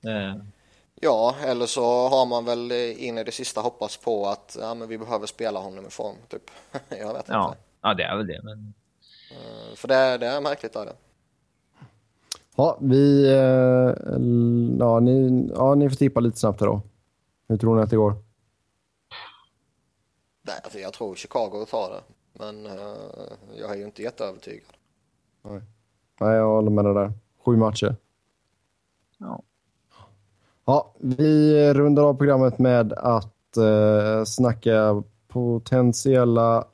Eh, Ja, eller så har man väl in i det sista hoppats på att ja, men vi behöver spela honom i form, typ. Jag vet inte. Ja, det är väl det, men... För det, det är märkligt, är det. Ja, vi... Eh, ja, ni, ja, ni får tippa lite snabbt då. Hur tror ni att det går? Nej, alltså jag tror Chicago tar det. Men uh, jag är ju inte jätteövertygad. Nej. Nej, jag håller med dig där. Sju matcher. Ja. Ja, vi rundar av programmet med att eh, snacka potentiella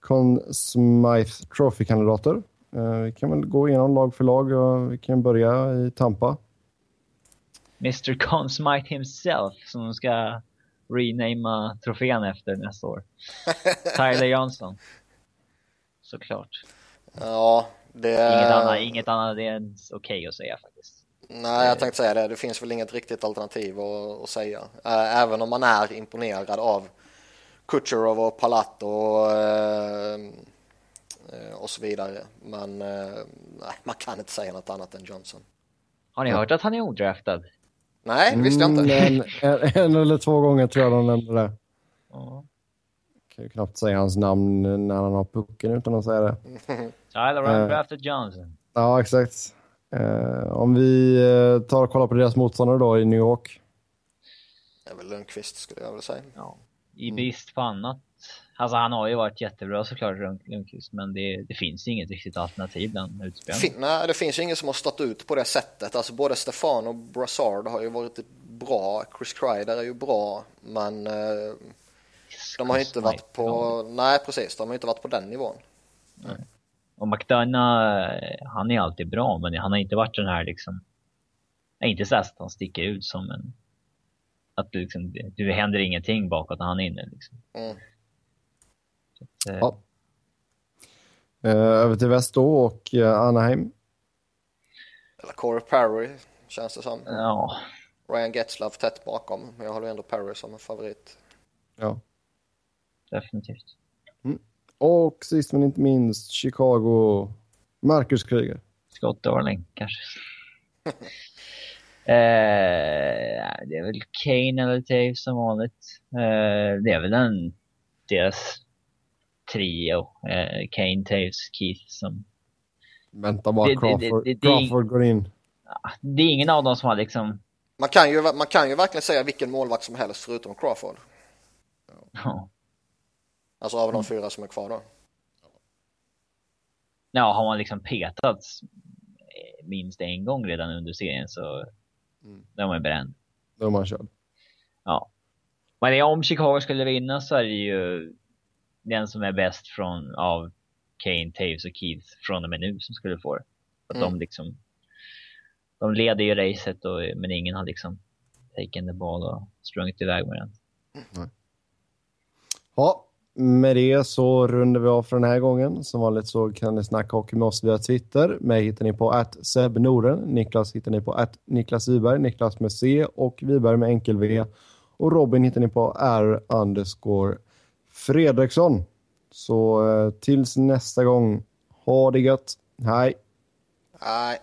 Conn Smythe Trophy-kandidater. Eh, vi kan väl gå igenom lag för lag och vi kan börja i Tampa. Mr Conn Smythe himself som de ska renama trofén efter nästa år. Tyler Johnson. Såklart. Ja, det... Inget annat, inget annat det är okej okay att säga faktiskt. Nej, jag tänkte säga det. Det finns väl inget riktigt alternativ att, att säga. Även om man är imponerad av Kucherov och Palat och, eh, och så vidare. Men nej, man kan inte säga något annat än Johnson. Har ni hört att han är odraftad? Nej, det visste jag inte. Mm, en, en, eller två gånger tror jag de nämnde det. Ja. Kan ju knappt säga hans namn när han har pucken utan att säga det. Tyler Undrafted Johnson. Ja, exakt. Eh, om vi eh, tar och kollar på deras motståndare då i New York. Det är väl Lundqvist skulle jag vilja säga. Ja. I brist på annat. Alltså han har ju varit jättebra såklart Lundqvist men det, det finns inget riktigt alternativ bland utspelarna. Fin, nej, det finns ju ingen som har stått ut på det sättet. Alltså både Stefan och Brassard har ju varit bra. Chris Kreider är ju bra men eh, de har ju inte varit på, nej precis, de har inte varit på den nivån. Nej. Och McDonough, han är alltid bra, men han har inte varit den här liksom... Inte så att han sticker ut som en... Att det, liksom, det händer ingenting bakåt när han är inne. Liksom. Mm. Eh... ja. Uh, över till väst då och uh, Anaheim. Eller Corey Perry känns det som. Ja. Ryan Getzlaff tätt bakom. Men jag håller ändå Perry som en favorit. Ja. Definitivt. Mm. Och sist men inte minst Chicago, Marcus Kryger. Scott Darling kanske. eh, det är väl Kane eller Taves som vanligt. Eh, det är väl en deras trio. Eh, Kane, Taves, Keith som... Vänta bara, det, Crawford, det, det, Crawford går in. Det är ingen av dem som har liksom Man kan, ju, man kan ju verkligen säga vilken målvakt som helst förutom Crawford. Ja. Alltså av de fyra som är kvar då. Ja, har man liksom petats minst en gång redan under serien så mm. då är man ju bränd. Då är man körd. Ja. Men om Chicago skulle vinna så är det ju den som är bäst från av Kane, Taves och Keith från och med nu som skulle få det. Att mm. de liksom de leder ju racet och, men ingen har liksom taken the ball och sprungit iväg med den. Mm. Ja, med det så rundar vi av för den här gången. Som vanligt så kan ni snacka hockey med oss via Twitter. Mig hittar ni på att Seb. Niklas hittar ni på att Niklas Wiberg, Niklas med C och Wiberg med enkel V. Och Robin hittar ni på R underscore Fredriksson. Så eh, tills nästa gång, ha det gött. Hej! Hej!